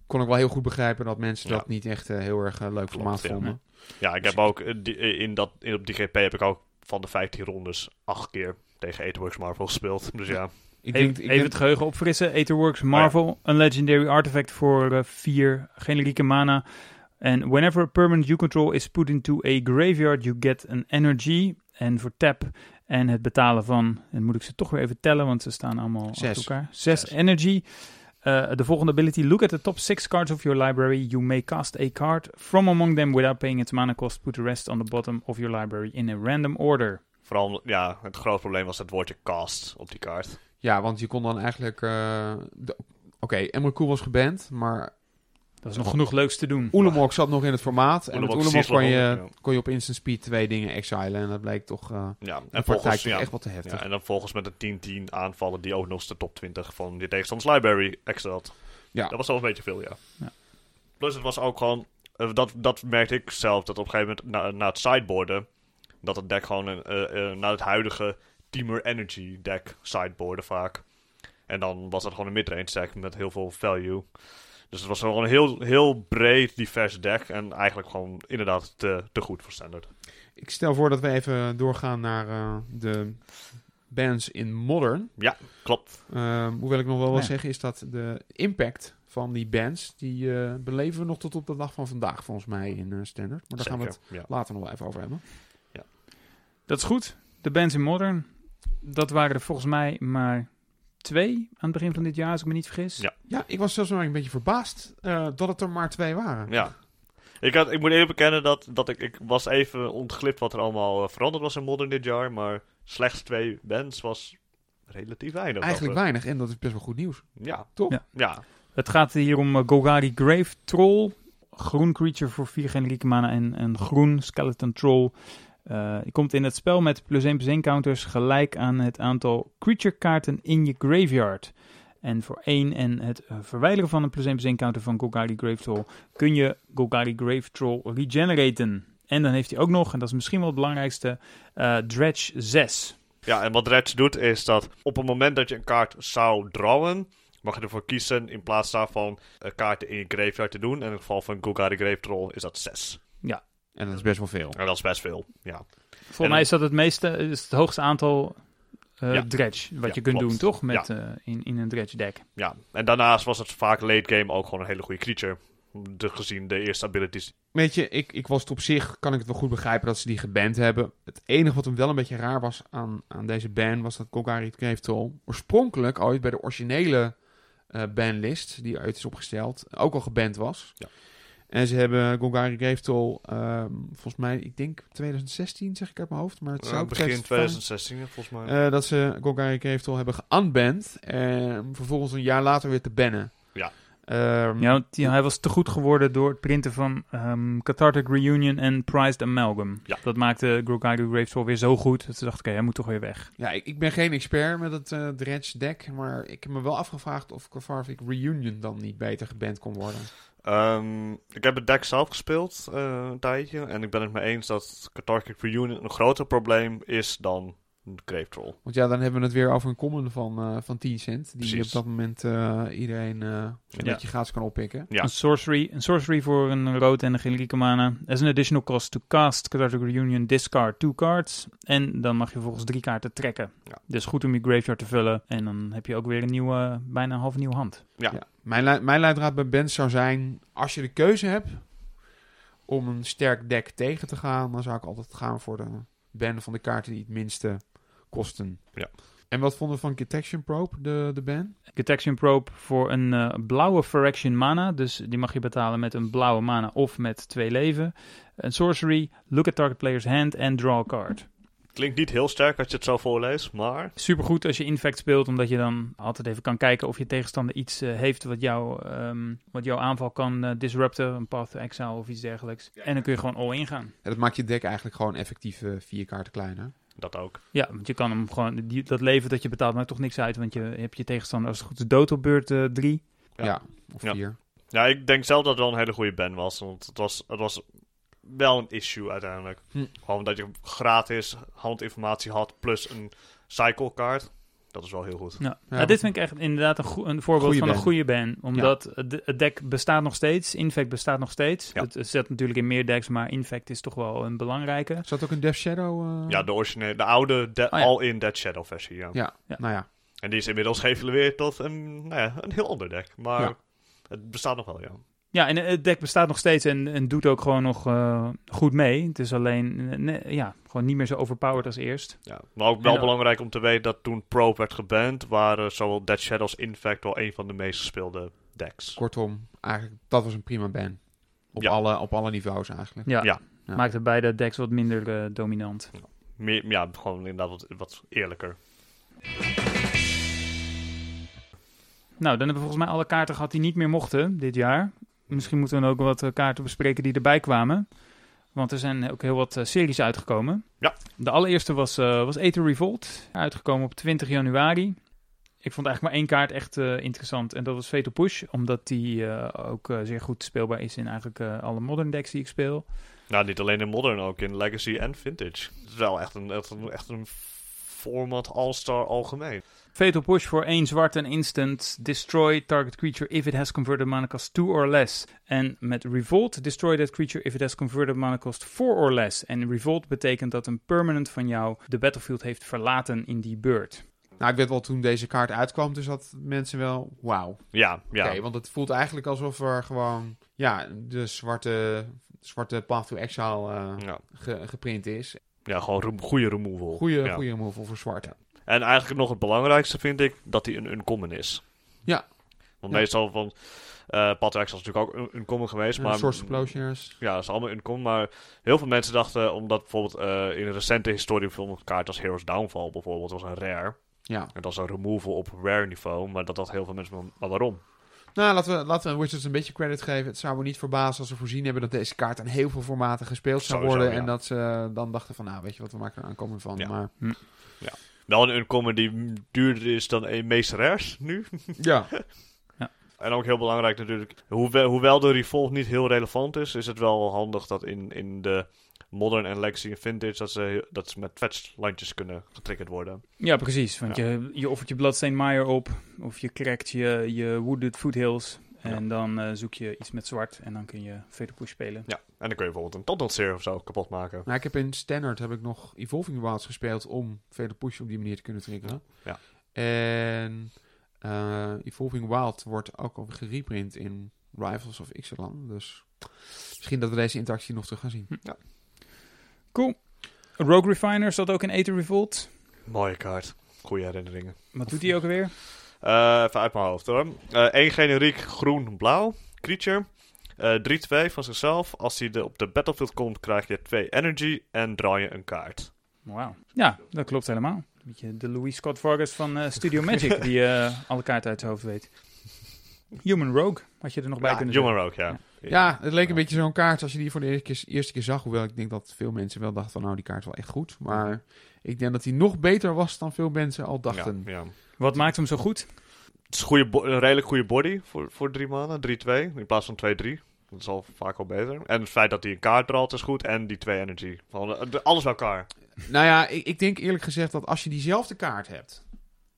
kon ik wel heel goed begrijpen dat mensen Ja. dat niet echt eh, heel erg eh, leuk formaat ja. vonden. Ja, ik heb ook die- in dat, in, op die GP heb ik ook van de 15 rondes acht keer tegen Aetherworks Marvel gespeeld. Dus ja, Ik Even, denk, ik even denk- het geheugen opfrissen. Aetherworks Marvel, een legendary artifact voor eh, vier generieke mana. En whenever a permanent you control is put into a graveyard, you get an energy. En voor tap en het betalen van, en moet ik ze toch weer even tellen, want ze staan allemaal Zes. achter elkaar. Zes, Zes. energy. Eh, de volgende ability, look at the top six cards of your library. You may cast a card from among them without paying its mana cost. Put the rest on the bottom of your library in a random order. vooral ja, het grote probleem was het woordje cast op die kaart. ja, want je kon dan eigenlijk... eh, Oké, Emrakul was geband, maar Dat is nog genoeg leuks te doen. Oelemok zat nog in het formaat. En met Oelemok kon je, kon je op instant speed twee dingen exilen. En dat bleek toch eh Ja, en volgens, ja, echt wat te heftig. ja, en dan volgens met een 10-10 aanvallen die ook nog eens de top 20 van je tegenstanders library excelt. Ja. Dat was wel een beetje veel, ja. Ja. Plus het was ook gewoon, eh, dat, dat merkte ik zelf, dat op een gegeven moment na, na het sideboarden, dat het deck gewoon een, eh, eh, naar het huidige Teamer Energy deck sideboarden vaak. En dan was dat gewoon een midrange deck met heel veel value. Dus het was gewoon een heel, heel breed, divers deck. En eigenlijk gewoon inderdaad te, te goed voor standard. Ik stel voor dat we even doorgaan naar eh, de bands in Modern. Klopt. Ehm, hoewel ik nog wel wil Ja. zeggen is dat de impact van die bands, die eh, beleven we nog tot op de dag van vandaag volgens mij in eh, Standard. Maar daar gaan we het ja. later nog wel even over hebben. Dat is goed. De bands in Modern, dat waren er volgens mij maar twee aan het begin van dit jaar, als ik me niet vergis. Ja. Ja, ik was zelfs wel een beetje verbaasd eh, dat het er maar twee waren. Ja. Ik, had, ik moet even bekennen dat, dat ik, ik was even ontglipt wat er allemaal eh, veranderd was in Modern dit jaar. Maar slechts twee bands was relatief weinig. Eigenlijk Dat, weinig en dat is best wel goed nieuws. eh, Ja. Toch? Ja. Ja. Het gaat hier om eh, Golgari Grave Troll. Groen creature voor vier generieke mana en een groen skeleton troll. Eh je komt in het spel met plus 1 plus 1 counters gelijk aan het aantal creature kaarten in je graveyard. En voor 1 en het verwijderen van een plus 1 plus 1 counter van Golgari Grave Troll kun je Golgari Grave Troll regeneraten. En dan heeft hij ook nog, en dat is misschien wel het belangrijkste, eh, Dredge 6. Ja, en wat Dredge doet is dat op het moment dat je een kaart zou drawen, mag je ervoor kiezen in plaats daarvan eh, kaarten in je graveyard te doen. En in het geval van Golgari Grave Troll is dat 6. En dat is best wel veel. En dat is best veel. Ja. Volgens mij is dat het meeste, is het hoogste aantal eh, Ja. dredge wat Ja, je kunt klopt. doen, toch? Met, eh, in, in een dredge deck. ja. En daarnaast was het vaak late game ook gewoon een hele goede creature. De, gezien de eerste abilities. Weet je, ik, ik was het op zich, kan ik het wel goed begrijpen dat ze die geband hebben. Het enige wat hem wel een beetje raar was aan, aan deze ban, was dat Golgari Grave Troll oorspronkelijk ooit bij de originele eh banlist, die uit is opgesteld, ook al geband was. Ja. En ze hebben Golgari Grave Troll, ehm, volgens mij, ik denk 2016 zeg ik uit mijn hoofd, maar het zou begin 2015 2016 volgens mij. eh, dat ze Golgari Grave Troll hebben geunband en vervolgens een jaar later weer te bannen. Ja. Ehm, Ja, want hij was te goed geworden door het printen van ehm, Cathartic Reunion en Prized Amalgam. Ja. Dat maakte Golgari Grave Troll weer zo goed dat ze dachten, oké, hij moet toch weer weg. Ja, ik, ik ben geen expert met het eh Dredge deck, maar ik heb me wel afgevraagd of Cathartic Reunion dan niet beter geband kon worden. Ehm, ik heb het deck zelf gespeeld eh, een tijdje. En ik ben het mee eens dat Cathartic Reunion een groter probleem is dan Grave Troll. Want ja, dan hebben we het weer over een common van, eh, van 10 cent, die Precies. op dat moment eh, iedereen eh een Ja. beetje gratis kan oppikken. Ja. Een, sorcery, een sorcery voor een rood en een generieke mana. As an additional cost to cast Cathartic Reunion, discard two cards. En dan mag je volgens drie kaarten trekken. Ja. Dus goed om je graveyard te vullen. En dan heb je ook weer een nieuwe, bijna een half nieuwe hand. Ja. Ja. Mijn, mijn leidraad bij bands zou zijn, als je de keuze hebt om een sterk deck tegen te gaan, dan zou ik altijd gaan voor de ban van de kaarten die het minste kosten. Ja. En wat vonden we van Detection Probe, de, de ban? Detection Probe voor een eh, blauwe Fraction mana. Dus die mag je betalen met een blauwe mana of met twee leven. Een sorcery, look at target player's hand and draw a card. Klinkt niet heel sterk als je het zo voorleest, maar Supergoed als je infect speelt, omdat je dan altijd even kan kijken of je tegenstander iets eh, heeft wat, jou, ehm, wat jouw aanval kan eh, disrupten. Een Path to Exile of iets dergelijks. En dan kun je gewoon all in gaan. Ja, dat maakt je deck eigenlijk gewoon effectief vier kaarten kleiner. Dat ook. Ja, want je kan hem gewoon, die, dat leven dat je betaalt maakt toch niks uit. Want je hebt je tegenstander als het goed is dood op beurt 3. Ja, Ja. of Ja. vier. Ja, ik denk zelf dat het wel een hele goede ban was. Want het was, het was wel een issue uiteindelijk. Hm. Gewoon dat je gratis handinformatie had plus een cycle kaart. Dat is wel heel goed. Ja. Dit vind ik echt inderdaad een, een voorbeeld Goeie van een goede ban. Omdat het, het deck bestaat nog steeds. Infect bestaat nog steeds. Ja. Het, het zit natuurlijk in meer decks, maar Infect is toch wel een belangrijke. Zat ook een Death Shadow? eh? Ja, de originele, de oude de- Oh ja. all-in Dead Shadow versie, ja. ja. Ja. Nou ja. En die is inmiddels geëvalueerd tot een, nou ja, een heel ander deck. Maar Ja. het bestaat nog wel, ja. Ja, en het deck bestaat nog steeds en, en doet ook gewoon nog eh, goed mee. Het is alleen, eh, ne- ja, gewoon niet meer zo overpowered als eerst. ja. Maar ook wel En, belangrijk om te weten dat toen Probe werd geband, waren zowel Dead Shadow als Infect wel een van de meest gespeelde decks. Kortom, eigenlijk, dat was een prima ban. Op, Ja. alle, op alle niveaus eigenlijk. Ja, Ja. Ja. maakt het beide decks wat minder eh, dominant. Meer, ja, gewoon inderdaad wat, wat eerlijker. Nou, dan hebben we volgens mij alle kaarten gehad die niet meer mochten dit jaar. Misschien moeten we ook wat eh, kaarten bespreken die erbij kwamen. Want er zijn ook heel wat eh, series uitgekomen. Ja. De allereerste was, eh was Aether Revolt. Uitgekomen op 20 januari. Ik vond eigenlijk maar één kaart echt interessant. En dat was Fatal Push. Omdat die ook zeer goed speelbaar is in eigenlijk alle modern decks die ik speel. Nou, niet alleen in Modern, ook in Legacy en Vintage. Het is wel echt een, echt een, echt een format all-star algemeen. Fatal Push voor één zwart en instant. Destroy target creature if it has converted mana cost 2 or less. En met Revolt, destroy that creature if it has converted mana cost 4 or less. En Revolt betekent dat een permanent van jou de battlefield heeft verlaten in die beurt. Nou, ik weet wel toen deze kaart uitkwam, dus dat mensen wel, wauw. Ja, ja. Oké, want het voelt eigenlijk alsof er gewoon, ja, de zwarte, zwarte Path to Exile eh, ja. ge- geprint is. ja, gewoon goede removal. Goeie, ja. goeie removal voor zwart. Ja. En eigenlijk nog het belangrijkste vind ik dat hij een uncommon is. Ja. Want Ja. meestal van... eh Path to Exile is natuurlijk ook een uncommon geweest. Uh, maar Source Explosioners. Ja, dat is allemaal uncommon. Maar heel veel mensen dachten, omdat bijvoorbeeld eh, in een recente historie van een kaart als Heroes Downfall bijvoorbeeld was een rare. Ja. En dat is een removal op rare niveau. Maar dat dat heel veel mensen... Maar waarom? Nou, laten we, laten we Wizards een beetje credit geven. Het zou me niet verbazen als ze voorzien hebben dat deze kaart aan heel veel formaten gespeeld zou Sowieso, worden. ja. En dat ze dan dachten van, nou, weet je wat, we maken er aankomend van. Ja. Maar, Wel een uncommon die duurder is dan een meest rares nu. <laughs> ja. En ook heel belangrijk natuurlijk, hoewel, hoewel de Revolve niet heel relevant is, is het wel handig dat in, in de Modern en Legacy en Vintage, dat ze, dat ze met fetch-landjes kunnen getriggerd worden. Ja, precies. Want je, je offert je Bloodstain Mire op. Of je crackt je, je Wooded Foothills. En dan eh, zoek je iets met zwart. En dan kun je Fatal Push spelen. Ja, en dan kun je bijvoorbeeld een Tottenseer of zo kapot maken. Nou, ik heb in Standard heb ik nog Evolving Wilds gespeeld om vele push op die manier te kunnen triggeren. Ja. En eh, Evolving Wild wordt ook al gereprint in Rivals of Ixalan. Dus misschien dat we deze interactie nog terug gaan zien. Cool. Rogue Refiner zat ook in Aether Revolt. Mooie kaart. Goede herinneringen. Wat doet hij ook alweer? Eh, even uit mijn hoofd hoor. Eén generiek groen-blauw creature. Eh 3-2 van zichzelf. Als hij de, op de battlefield komt, krijg je 2 energy en draai je een kaart. Wauw. Ja, dat klopt helemaal. Een beetje de Louis Scott Vargas van eh, Studio Magic, die <laughs> eh, alle kaarten uit zijn hoofd weet. Human Rogue, had je er nog bij Ja, kunnen Human zeggen. Rogue, ja. Ja, het leek een beetje zo'n kaart als je die voor de eerste keer, eerste keer zag. Hoewel ik denk dat veel mensen wel dachten van nou, die kaart is wel echt goed. Maar ik denk dat hij nog beter was dan veel mensen al dachten. Ja, ja. Wat maakt hem zo goed? Het is een, goede bo- een redelijk goede body voor, voor drie maanden. 3-2 in plaats van 2-3. Dat is al vaak al beter. En het feit dat hij een kaart draalt is goed. En die 2 energy. Van, eh, alles bij elkaar. Nou ja, ik, ik denk eerlijk gezegd dat als je diezelfde kaart hebt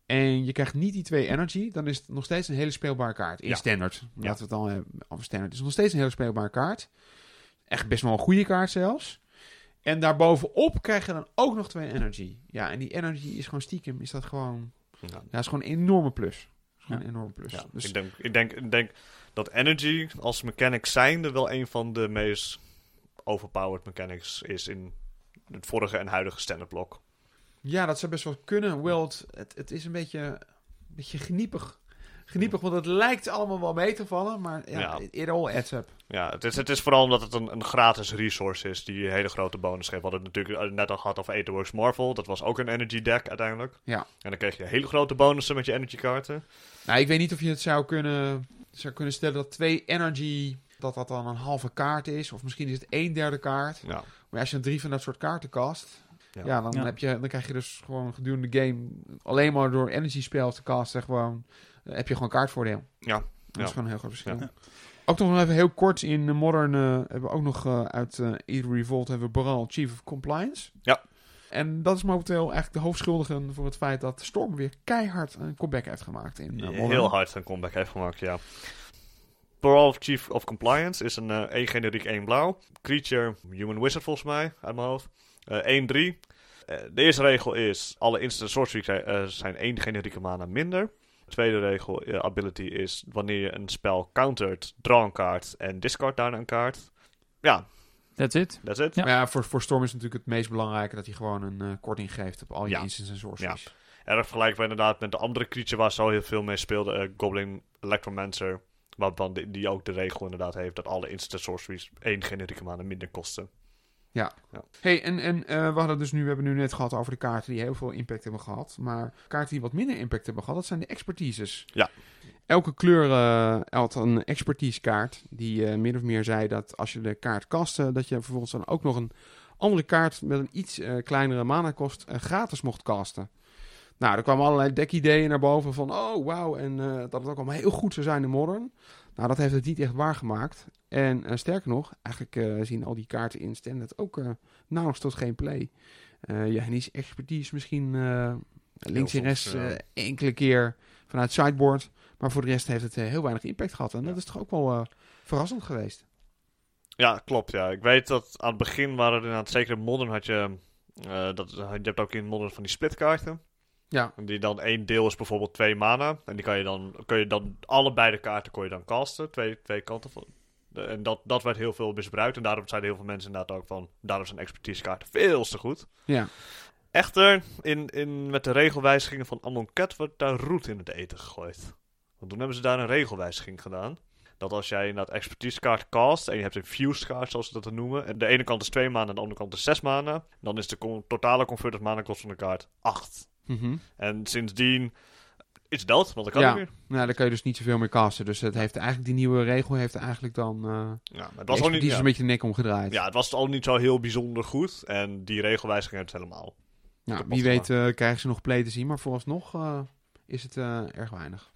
en je krijgt niet die twee energy, dan is het nog steeds een hele speelbare kaart. In Ja. standard. Laten we het dan hebben over standard. Het is nog steeds een hele speelbare kaart. Echt best wel een goede kaart zelfs. En daarbovenop krijg je dan ook nog twee energy. Ja, en die energy is gewoon stiekem, is dat gewoon, Ja. ja, is gewoon een enorme plus. Gewoon Ja. een enorme plus. Ja, Dus ik, denk, ik, denk, ik denk dat energy als mechanic zijnde wel een van de meest overpowered mechanics is in het vorige en huidige standard blok. ja, dat zou best wel kunnen. Het, het, het is een beetje, een beetje geniepig. Geniepig, want het lijkt allemaal wel mee te vallen, maar ja, Ja. it all adds up. Ja, het is, het is vooral omdat het een, een gratis resource is die een hele grote bonus geeft. We hadden het natuurlijk eh, net al gehad over Aetherworks Marvel. Dat was ook een energy deck uiteindelijk. Ja. En dan kreeg je hele grote bonussen met je energy kaarten. Nou, ik weet niet of je het zou kunnen, zou kunnen stellen dat twee energy, dat dat dan een halve kaart is. Of misschien is het een derde kaart. Ja. Maar als je een drie van dat soort kaarten cast, Ja. ja. dan, Ja. Heb je, dan krijg je dus gewoon gedurende de game, alleen maar door energy spel te casten, gewoon, heb je gewoon kaartvoordeel. Ja. Dat Ja. is gewoon een heel groot verschil. Ja. Ook nog even heel kort in de Modern eh, hebben we ook nog eh, uit eh Either Revolt hebben we Boral Chief of Compliance. Ja. En dat is momenteel eigenlijk de hoofdschuldige voor het feit dat Storm weer keihard een comeback heeft gemaakt in uh, Modern. Heel hard een comeback heeft gemaakt, ja. Brawl Chief of Compliance is een uh, één generiek, één blauw. Creature, Human Wizard volgens mij, uit mijn hoofd. Uh, 1-3. de eerste regel is, alle instant zijn, zijn één generieke mana minder. De tweede regel, ability, is wanneer je een spel countert, draw een kaart en discard daarna een kaart. Ja, That's it. That's it. Ja, ja voor, voor Storm is het natuurlijk het meest belangrijke dat hij gewoon een uh, korting geeft op al je Ja. instants en sorceries. Ja. Erg vergelijkbaar inderdaad met de andere creature waar zo heel veel mee speelde. eh, Goblin Electromancer. Waarvan die, die ook de regel inderdaad heeft dat alle instant sorceries één generieke mana minder kosten. Hey, en, en eh, we hadden dus nu, we hebben nu net gehad over de kaarten die heel veel impact hebben gehad. Maar kaarten die wat minder impact hebben gehad, dat zijn de expertises. Ja. Elke kleur eh, had een expertise kaart die eh, min of meer zei dat als je de kaart kastte, dat je vervolgens dan ook nog een andere kaart met een iets kleinere mana kost gratis mocht casten. Nou, er kwamen allerlei dekideeën naar boven van, oh wauw, en dat het ook allemaal heel goed zou zijn in Modern. Nou, dat heeft het niet echt waargemaakt. En eh, sterker nog, eigenlijk eh, zien al die kaarten in standard ook eh, nauwelijks tot geen play. Ja, en is expertise misschien links en rechts enkele keer vanuit sideboard. Maar voor de rest heeft het heel weinig impact gehad. En Ja. dat is toch ook wel verrassend geweest. Ja, klopt. Ja. Ik weet dat aan het begin waren er inderdaad, zeker in Modern had je... dat, je hebt ook in Modern van die splitkaarten. Ja, Die dan één deel is bijvoorbeeld twee mana. En die kan je dan, kun je dan allebei de kaarten kon je dan casten. Twee, twee kanten van. En dat, dat werd heel veel misbruikt. En daarom zeiden heel veel mensen inderdaad ook van. Daarom zijn expertisekaarten veel te goed. ja. Echter, in, in, met de regelwijzigingen van Amonkhet wordt daar roet in het eten gegooid. Want toen hebben ze daar een regelwijziging gedaan. Dat als jij inderdaad expertisekaart cast en je hebt een fused kaart, zoals ze dat noemen. En de ene kant is 2 mana en de andere kant is 6 mana. Dan is de totale converted mana kost van de kaart 8. Mhm. En sindsdien is dood, want dat kan Ja. niet meer. Nou, dan kan je dus niet zoveel meer casten. Dus het heeft eigenlijk, die nieuwe regel heeft eigenlijk dan uh, Ja, maar het was ook niet, een ja. beetje de nek omgedraaid. ja, het was al niet zo heel bijzonder goed. En die regelwijziging heeft het helemaal. Nou, wie weet eh, krijgen ze nog play te zien. Maar vooralsnog uh, is het uh, erg weinig.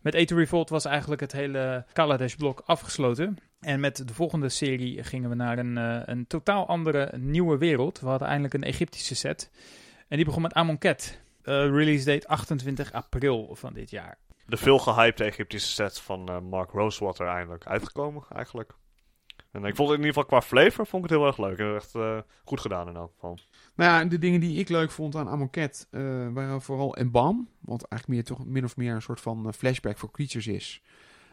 Met A to Revolt was eigenlijk het hele Kaladesh blok afgesloten. En met de volgende serie gingen we naar een, uh, een totaal andere nieuwe wereld. We hadden eindelijk een Egyptische set. En die begon met Amonkhet. Uh, release date 28 april van dit jaar. De veel gehypte Egyptische set van uh, Mark Rosewater eindelijk uitgekomen, eigenlijk. En ik vond het in ieder geval qua flavor vond ik het heel erg leuk. En echt uh, goed gedaan in elk geval. Nou ja, de dingen die ik leuk vond aan Amonkhet uh, waren vooral Embalm. Wat eigenlijk meer, toch min of meer een soort van flashback voor creatures is.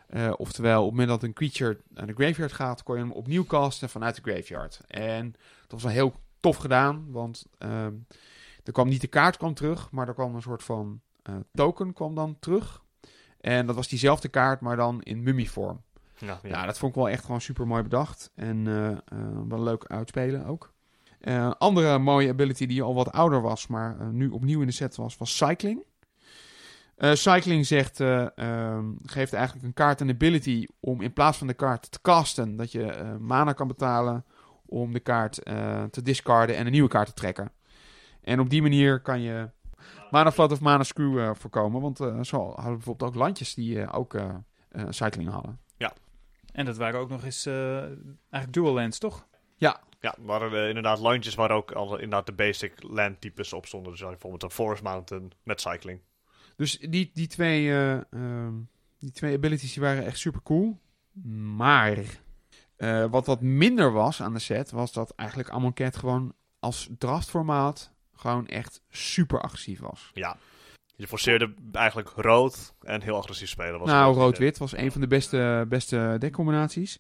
Uh, oftewel, op het moment dat een creature naar de graveyard gaat, kon je hem opnieuw casten vanuit de graveyard. En dat was wel heel tof gedaan, want uh, er kwam niet de kaart kwam terug, maar er kwam een soort van uh, token kwam dan terug. En dat was diezelfde kaart, maar dan in mummievorm. Ja, ja. dat vond ik wel echt gewoon super mooi bedacht. En uh, wel leuk uitspelen ook. Andere mooie ability die al wat ouder was, maar nu opnieuw in de set was, was Cycling. Uh, cycling zegt, um, geeft eigenlijk een kaart een ability om in plaats van de kaart te casten, dat je mana kan betalen om de kaart te discarden en een nieuwe kaart te trekken. En op die manier kan je mana flood of mana screw uh, voorkomen, want uh, zo hadden we bijvoorbeeld ook landjes die uh, ook cycling hadden. Ja. En dat waren ook nog eens uh, eigenlijk dual lands, toch? Ja. Ja, waren uh, inderdaad landjes waar ook al inderdaad de basic land types op stonden. Dus bijvoorbeeld een Forest Mountain met cycling. Dus die, die, twee, uh, uh, die twee abilities die waren echt super cool. Maar uh, wat wat minder was aan de set, was dat eigenlijk Amonkhet gewoon als draftformaat gewoon echt super agressief was. Ja. Je forceerde eigenlijk rood en heel agressief spelen. Was nou, rood-wit was een van de beste, beste deckcombinaties.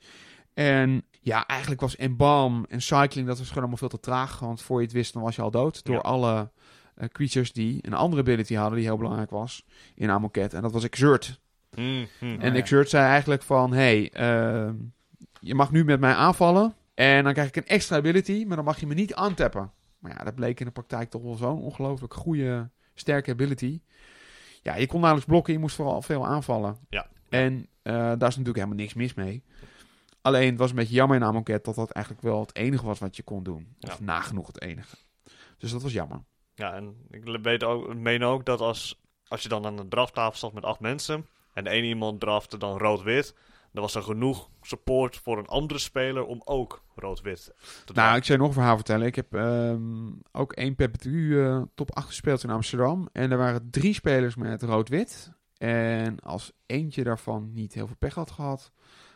En ja, eigenlijk was Embalm en Cycling, dat was gewoon allemaal veel te traag. Want voor je het wist, dan was je al dood. Door ja. alle uh, creatures die een andere ability hadden, die heel belangrijk was in Amonkhet. En dat was Exert. Mm, mm, en Exert zei eigenlijk van, hey, uh, je mag nu met mij aanvallen. En dan krijg ik een extra ability, maar dan mag je me niet aantappen. Maar ja, dat bleek in de praktijk toch wel zo'n ongelooflijk goede, sterke ability. Ja, je kon namelijk blokken, je moest vooral veel aanvallen. Ja. En uh, daar is natuurlijk helemaal niks mis mee. Alleen het was een beetje jammer in Amonkhet dat dat eigenlijk wel het enige was wat je kon doen. Of ja. nagenoeg het enige. Dus dat was jammer. Ja, en ik weet ook, meen ook dat als, als je dan aan de drafttafel zat met acht mensen... en ene iemand drafte dan rood-wit... er was er genoeg support voor een andere speler om ook rood-wit te Nou, dragen. ik zou je nog een verhaal vertellen. Ik heb ehm, ook één perpetu eh top 8 gespeeld in Amsterdam. En er waren drie spelers met rood-wit. En als eentje daarvan niet heel veel pech had gehad,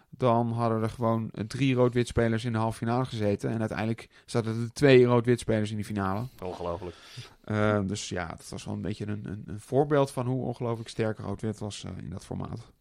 dan hadden er gewoon drie rood-wit spelers in de halve finale gezeten. En uiteindelijk zaten er twee rood-wit spelers in die finale. Ongelooflijk. Eh, dus ja, dat was wel een beetje een, een, een voorbeeld van hoe ongelooflijk sterk rood-wit was eh, in dat formaat.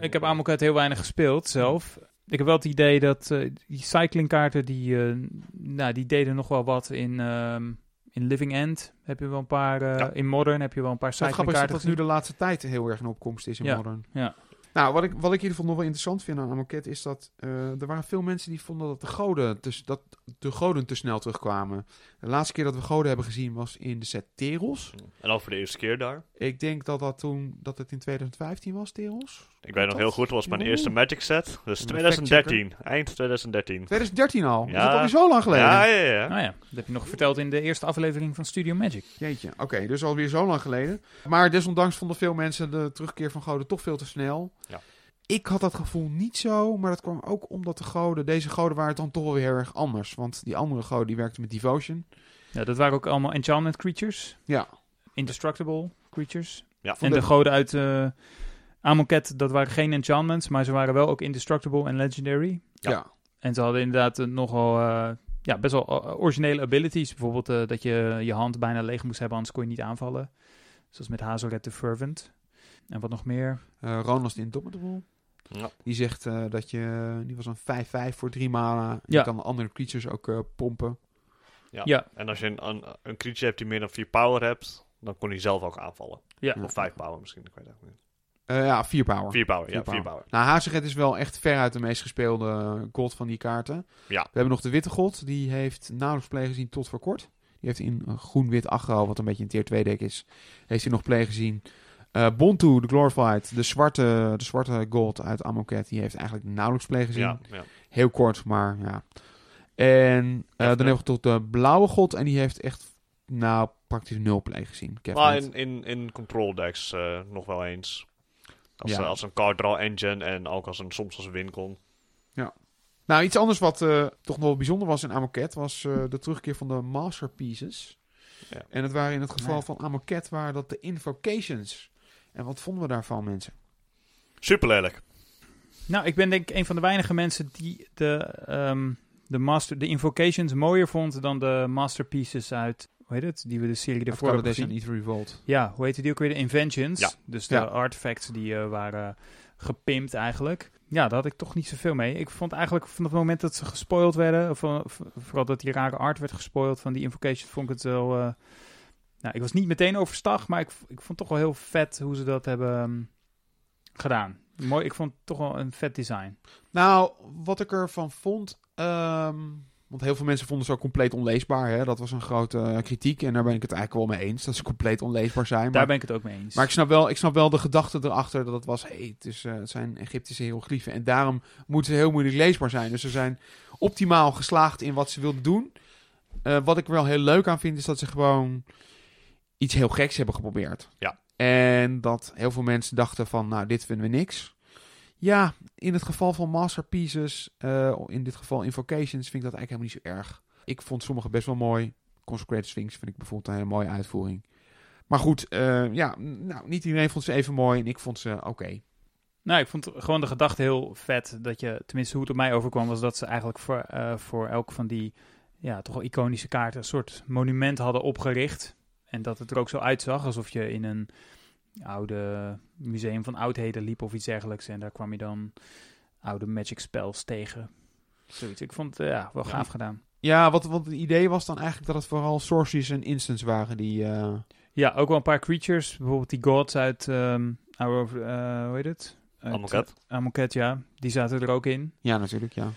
Ik heb Amoket heel weinig gespeeld zelf. Ik heb wel het idee dat eh, die cyclingkaarten, die, eh, nou, die deden nog wel wat in, ehm, in Living End. Heb je wel een paar, eh, Ja. in Modern heb je wel een paar Het grappige is dat cyclingkaarten dat nu de laatste tijd heel erg in opkomst is in Ja, Modern. ja. Nou, wat ik, wat ik in ieder geval nog wel interessant vind aan Amoket is dat eh, er waren veel mensen die vonden dat de goden te, dat de goden te snel terugkwamen. De laatste keer dat we goden hebben gezien was in de set Teros. En ook voor de eerste keer daar. Ik denk dat dat toen dat het in 2015 was, Teros. Ik weet nog heel goed, het was mijn Oeh. eerste Magic set. Dus Een 2013. Eind 2013. 2013 al. Ja. Is dat alweer zo lang geleden? Ja, ja, ja. Nou ja, dat heb je nog verteld in de eerste aflevering van Studio Magic. Jeetje, oké, dus alweer zo lang geleden. Maar desondanks vonden veel mensen de terugkeer van goden toch veel te snel. Ja. Ik had dat gevoel niet zo, maar dat kwam ook omdat de goden, deze goden waren dan toch wel weer heel erg anders. Want die andere goden die werkten met devotion. Ja, dat waren ook allemaal enchantment creatures. Ja. Indestructible creatures. Ja. En de goden uit eh Amoket, dat waren geen enchantments, maar ze waren wel ook indestructible en legendary. Ja. Ja. En ze hadden inderdaad eh, nogal, eh, ja, best wel eh, originele abilities. Bijvoorbeeld eh, dat je je hand bijna leeg moest hebben, anders kon je niet aanvallen. Zoals met Hazelred the Fervent. En wat nog meer? Eh Ronald Indomitable. Ja. Die zegt eh, dat je, die was een 5-5 voor 3 mana. En Ja. Je kan andere creatures ook eh, pompen. Ja. Ja. En als je een, een, een creature hebt die meer dan 4 power hebt, dan kon hij zelf ook aanvallen. Ja. Of 5 power misschien, ik weet het ook niet. Ja, 4 power. 4 power, Vier ja, power. 4 power. Nou, Hazeged is wel echt veruit de meest gespeelde god van die kaarten. Ja. We hebben nog de witte god. Die heeft nauwelijks play gezien tot voor kort. Die heeft in groen-wit aggro, wat een beetje een tier 2 deck is, heeft hij nog play gezien. Eh Bontu, de Glorified, de zwarte, de zwarte god uit Amoket, die heeft eigenlijk nauwelijks play gezien. Ja, ja. Heel kort, maar ja. En eh, dan hebben we tot de blauwe god en die heeft echt, nou, praktisch nul play gezien. Maar in, in, in control decks eh, nog wel eens. Als, Ja. als een card draw engine en ook als een, soms als een wincon. Nou, iets anders wat eh, toch nog wel bijzonder was in Amoket was eh, de terugkeer van de masterpieces. Ja. En het waren in het geval Ja. van Amoket waren dat de invocations. En wat vonden we daarvan, mensen? Super lelijk. Nou, ik ben denk ik een van de weinige mensen die de, ehm, de, master, de invocations mooier vond dan de masterpieces uit, hoe heet het, die we de serie ervoor hebben gezien. Revolt. Ja, hoe heette die ook weer? De Inventions. Ja. Dus de Ja. artifacts die eh, waren gepimpt eigenlijk. Ja, daar had ik toch niet zoveel mee. Ik vond eigenlijk vanaf het moment dat ze gespoild werden, of eh, vooral dat die rare art werd gespoild van die invocations, vond ik het wel... eh, nou, ik was niet meteen overstag, maar ik, ik vond toch wel heel vet hoe ze dat hebben ehm, gedaan. Mooi, ik vond het toch wel een vet design. Nou, wat ik ervan vond. ehm, want heel veel mensen vonden ze ook compleet onleesbaar. Hè? Dat was een grote eh, kritiek. En daar ben ik het eigenlijk wel mee eens. Dat ze compleet onleesbaar zijn. Daar Maar, ben ik het ook mee eens. maar ik, snap wel, ik snap wel de gedachte erachter. Dat het was. Hey, het, is, eh, het zijn Egyptische hieroglyphen. En daarom moeten ze heel moeilijk leesbaar zijn. Dus ze zijn optimaal geslaagd in wat ze wilden doen. Eh, wat ik er wel heel leuk aan vind. Is dat ze gewoon iets heel geks hebben geprobeerd. Ja. En dat heel veel mensen dachten van. Nou, dit vinden we niks. Ja, in het geval van masterpieces, eh, in dit geval invocations, vind ik dat eigenlijk helemaal niet zo erg. Ik vond sommige best wel mooi. Consecrated Sphinx vind ik bijvoorbeeld een hele mooie uitvoering. Maar goed, eh, ja, nou, niet iedereen vond ze even mooi en ik vond ze oké. Nou, ik vond gewoon de gedachte heel vet dat je, tenminste hoe het op mij overkwam, was dat ze eigenlijk voor, eh, voor elk van die, ja, toch wel iconische kaarten een soort monument hadden opgericht. En dat het er ook zo uitzag alsof je in een oude museum van oudheden liep of iets dergelijks. En daar kwam je dan oude magic spells tegen. Zoiets. Ik vond het eh, ja, wel Ja. gaaf gedaan. Ja, wat, wat het idee was dan eigenlijk dat het vooral sorceries en instants waren die... eh, Ja, ook wel een paar creatures. Bijvoorbeeld die gods uit, ehm eh, hoe heet het? Amoket. Amoket, ja. Die zaten er ook in. ja, natuurlijk, ja.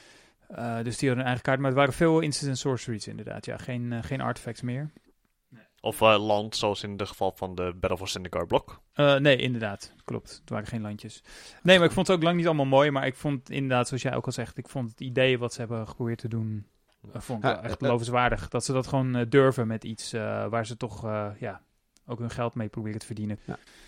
Uh, dus die hadden een eigen kaart. Maar het waren veel instants en sorceries inderdaad. Ja, geen, uh, geen artifacts meer. Of uh, land, zoals in het geval van de Battle for Syndicate blok. Uh, nee, inderdaad. Klopt. Het waren geen landjes. Nee, maar ik vond het ook lang niet allemaal mooi. Maar ik vond inderdaad, zoals jij ook al zegt, ik vond het idee wat ze hebben geprobeerd te doen, uh, vond ik Ja, wel echt eh, lovenswaardig. Dat ze dat gewoon durven met iets waar ze toch ja, ook hun geld mee proberen te verdienen.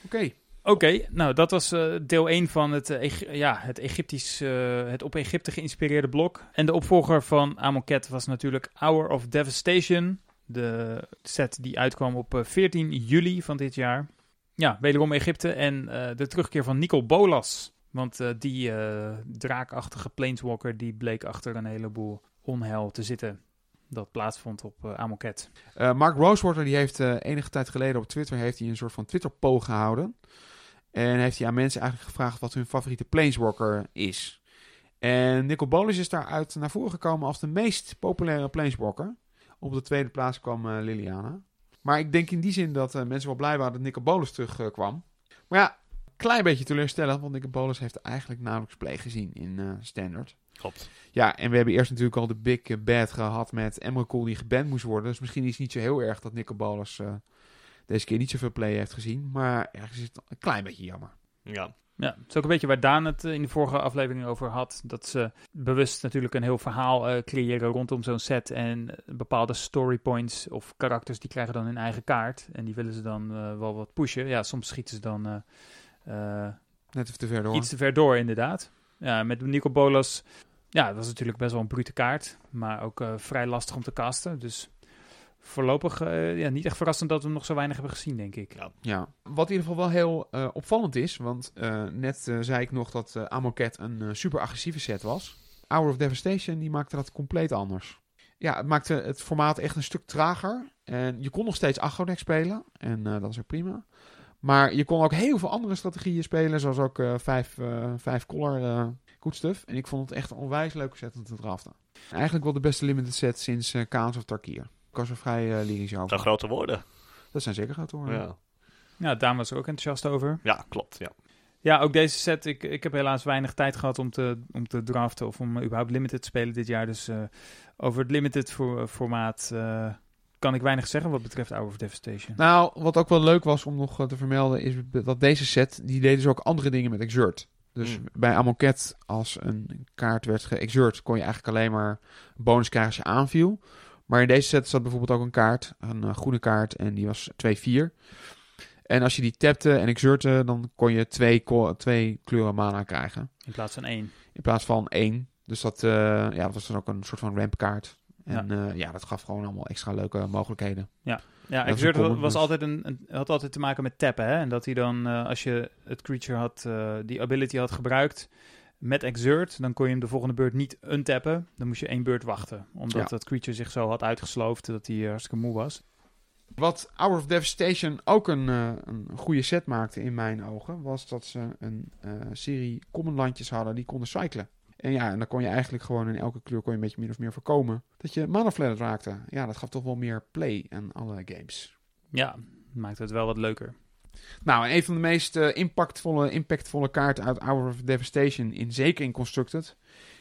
Oké. Oké, nou dat was eh, deel 1 van het, eh, ja, het, Egyptisch, eh, het op Egypte geïnspireerde blok. En de opvolger van Amonkhet was natuurlijk Hour of Devastation. De set die uitkwam op eh, 14 juli van dit jaar. Ja, wederom Egypte en eh, de terugkeer van Nicol Bolas. Want eh, die eh, draakachtige planeswalker die bleek achter een heleboel onheil te zitten. Dat plaatsvond op eh Amonkhet. Eh, Mark Rosewater die heeft eh, enige tijd geleden op Twitter heeft hij een soort van Twitter poll gehouden. En heeft hij aan mensen eigenlijk gevraagd wat hun favoriete planeswalker is. En Nicol Bolas is daaruit naar voren gekomen als de meest populaire planeswalker. Op de tweede plaats kwam eh, Liliana. Maar ik denk in die zin dat eh, mensen wel blij waren dat Nicol Bolas terugkwam. maar ja, klein beetje teleurstellend, want Nicol Bolas heeft eigenlijk nauwelijks play gezien in eh, Standard. Klopt. Ja, en we hebben eerst natuurlijk al de big eh, bad gehad met Emrakul die geband moest worden. Dus misschien is het niet zo heel erg dat Nicol Bolas eh, deze keer niet zoveel play heeft gezien. Maar ergens is het een klein beetje jammer. Ja. Ja, het is ook een beetje waar Daan het eh, in de vorige aflevering over had. Dat ze bewust natuurlijk een heel verhaal eh, creëren rondom zo'n set. En eh, bepaalde story points of karakters die krijgen dan hun eigen kaart. En die willen ze dan wel wat pushen. Ja, soms schieten ze dan Net even te ver door. iets te ver door inderdaad. Ja, met Nico Bolas, ja, dat was natuurlijk best wel een brute kaart. Maar ook vrij lastig om te casten. Dus voorlopig eh, ja, niet echt verrassend dat we hem nog zo weinig hebben gezien, denk ik. Ja. Ja, wat in ieder geval wel heel eh, opvallend is, want eh, net zei ik nog dat eh Amonkhet een super agressieve set was. Hour of Devastation, die maakte dat compleet anders. Ja, het maakte het formaat echt een stuk trager. En je kon nog steeds aggro-deck spelen, en eh, dat is ook prima. Maar je kon ook heel veel andere strategieën spelen, zoals ook eh, vijf, eh, vijf color eh good stuff. En ik vond het echt een onwijs leuke set om te draften. Eigenlijk wel de beste limited set sinds eh Kaans of Tarkier. Ik was er vrij eh lyrisch Dat over. zijn grote woorden. Dat zijn zeker grote woorden. Ja. Ja, Daan was er ook enthousiast over. ja, klopt. Ja. Ja, ook deze set. Ik, ik heb helaas weinig tijd gehad om te, om te draften of om überhaupt limited te spelen dit jaar. Dus eh, over het limited voor, formaat eh, kan ik weinig zeggen wat betreft Hour of Devastation. Nou, wat ook wel leuk was om nog te vermelden, is dat deze set, die deden dus ook andere dingen met Exert. Dus Mm. bij Amonkhet, als een kaart werd geexert, kon je eigenlijk alleen maar bonus krijgen als je aanviel. Maar in deze set zat bijvoorbeeld ook een kaart, een eh, groene kaart, en die was 2-4. En als je die tapte en exerte, dan kon je twee, twee kleuren mana krijgen. In plaats van één. In plaats van één. Dus dat, eh, ja, dat was dan ook een soort van rampkaart. En ja. ja, dat gaf gewoon allemaal extra leuke mogelijkheden. Ja, is een Exert common, was dus. altijd een, een, had altijd te maken met tappen. Hè? En dat hij dan, eh, als je het creature had, eh, die ability had gebruikt met Exert, dan kon je hem de volgende beurt niet untappen. Dan moest je één beurt wachten. Omdat Ja. dat creature zich zo had uitgesloofd dat hij eh, hartstikke moe was. Wat Hour of Devastation ook een, eh, een goede set maakte in mijn ogen, was dat ze een eh, serie common landjes hadden die konden cyclen. En ja, en dan kon je eigenlijk gewoon in elke kleur kon je een beetje min of meer voorkomen dat je mana raakte. Ja, dat gaf toch wel meer play aan alle games. Ja, maakt het wel wat leuker. Nou, en een van de meest eh, impactvolle, impactvolle kaarten uit Hour of Devastation, in, zeker in Constructed,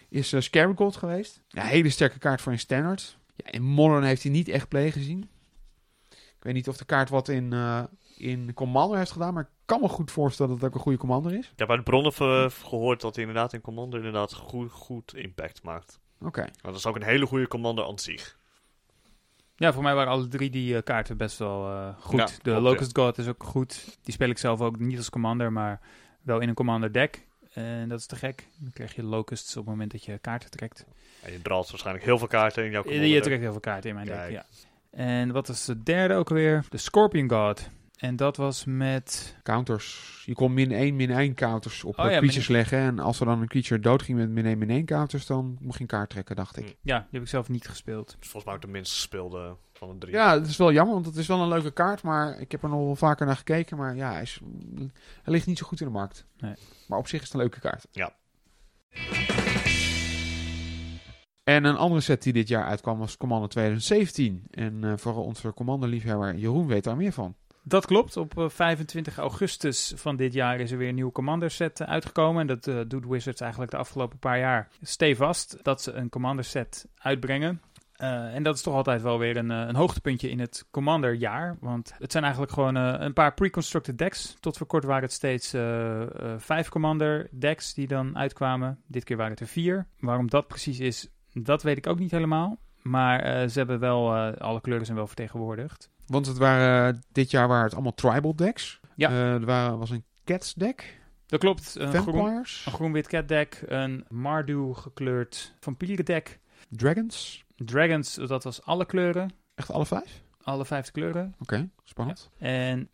is uh, geweest. Ja, hele sterke kaart voor een standard. Ja, in Modern heeft hij niet echt play gezien. Ik weet niet of de kaart wat in, eh, in Commander heeft gedaan, maar ik kan me goed voorstellen dat het ook een goede Commander is. Ik heb uit bronnen gehoord dat hij inderdaad in Commander inderdaad goed, goed impact maakt. Oké. Dat is ook een hele goede Commander aan zich. Ja, voor mij waren alle drie die eh, kaarten best wel eh, goed. Ja, de Locust God is ook goed. Die speel ik zelf ook niet als commander, maar wel in een commander deck. En dat is te gek. Dan krijg je Locusts op het moment dat je kaarten trekt. En je draalt waarschijnlijk heel veel kaarten in jouw Eh, Commander. Je trekt heel veel kaarten in mijn deck, ja. En wat was de derde ook weer? De Scorpion God. En dat was met... Counters. Je kon min 1, min 1 counters op Oh ja, creatures leggen. En als er dan een creature doodging met min 1, min 1 counters, dan mocht je een kaart trekken, dacht ik. Hm. Ja, die heb ik zelf niet gespeeld. Dat is volgens mij ook de minst gespeelde van de drie. Ja, het is wel jammer, want het is wel een leuke kaart. Maar ik heb er nog wel vaker naar gekeken. Maar ja, hij, is, hij ligt niet zo goed in de markt. Nee. Maar op zich is het een leuke kaart. Ja. En een andere set die dit jaar uitkwam was Commander 2017. En eh vooral onze Commander-liefhebber Jeroen weet daar meer van. Dat klopt. Op eh, 25 augustus van dit jaar is er weer een nieuwe Commander set eh, uitgekomen. En dat eh, doet Wizards eigenlijk de afgelopen paar jaar stevast. Dat ze een Commander set uitbrengen. Eh, en dat is toch altijd wel weer een, eh, een hoogtepuntje in het Commander-jaar. Want het zijn eigenlijk gewoon eh, een paar pre-constructed decks. Tot voor kort waren het steeds eh, eh, vijf Commander-decks die dan uitkwamen. Dit keer waren het er vier. Waarom dat precies is, dat weet ik ook niet helemaal. Maar eh, ze hebben wel, eh, alle kleuren zijn wel vertegenwoordigd. Want het waren, dit jaar waren het allemaal tribal decks. Ja. Eh, er waren, was een Cats deck. Dat klopt. Een groen, een groen-wit cat deck. Een Mardu gekleurd vampieren deck. Dragons. Dragons, dat was alle kleuren. Echt alle vijf? Alle vijfde kleuren. Oké, spannend. En,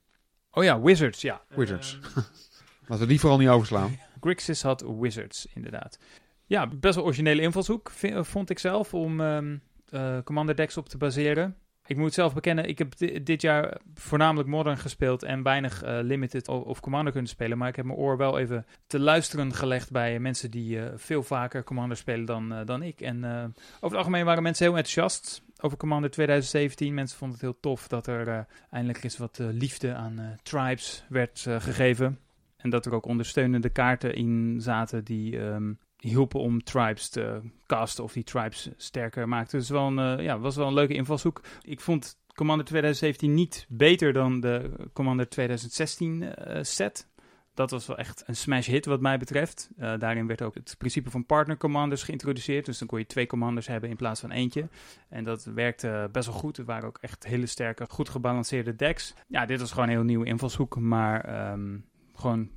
oh ja, Wizards, ja. Wizards. Eh, <laughs> Laten we die vooral niet overslaan. Grixis had Wizards, inderdaad. Ja, best wel originele invalshoek, vond ik zelf, om ehm eh, Commander decks op te baseren. Ik moet zelf bekennen, ik heb di- dit jaar voornamelijk Modern gespeeld en weinig eh, Limited of Commander kunnen spelen. Maar ik heb mijn oor wel even te luisteren gelegd bij mensen die eh, veel vaker Commander spelen dan, eh, dan ik. En over het algemeen waren mensen heel enthousiast over Commander 2017. Mensen vonden het heel tof dat er eindelijk eens wat liefde aan tribes werd gegeven. En dat er ook ondersteunende kaarten in zaten die ehm, hielpen om tribes te casten of die tribes sterker maakten. Dus wel eh, ja, was wel een leuke invalshoek. Ik vond Commander 2017 niet beter dan de Commander 2016 eh, set. Dat was wel echt een smash hit wat mij betreft. Eh, daarin werd ook het principe van partner commanders geïntroduceerd. Dus dan kon je twee commanders hebben in plaats van eentje. En dat werkte best wel goed. Het waren ook echt hele sterke, goed gebalanceerde decks. Ja, dit was gewoon een heel nieuwe invalshoek. Maar ehm, gewoon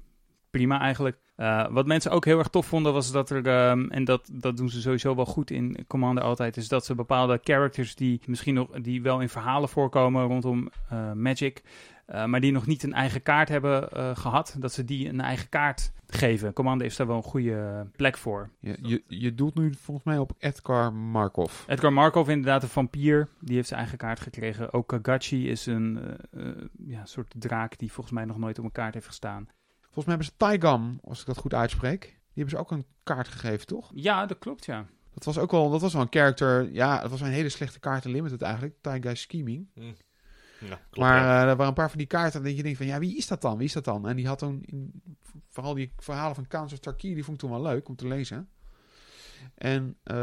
prima eigenlijk. Eh, wat mensen ook heel erg tof vonden was dat er, ehm, en dat, dat doen ze sowieso wel goed in Commander altijd, is dat ze bepaalde characters die misschien nog, die wel in verhalen voorkomen rondom eh, Magic, eh, maar die nog niet een eigen kaart hebben eh, gehad, dat ze die een eigen kaart geven. Commander is daar wel een goede plek voor. Je, je, je doelt nu volgens mij op Edgar Markov. Edgar Markov, inderdaad een vampier, die heeft zijn eigen kaart gekregen. Ook Kagachi is een ja, soort draak die volgens mij nog nooit op een kaart heeft gestaan. Volgens mij hebben ze Taigam, als ik dat goed uitspreek. Die hebben ze ook een kaart gegeven, toch? Ja, dat klopt, ja. Dat was ook wel, dat was wel een character. Ja, het was een hele slechte kaart in Limited eigenlijk. Taigai Scheming. Ja, klopt, maar ja. eh, er waren een paar van die kaarten dat je denkt van, ja, wie is dat dan? Wie is dat dan? En die had toen, in, vooral die verhalen van Khans of Tarkir, die vond ik toen wel leuk om te lezen. En eh,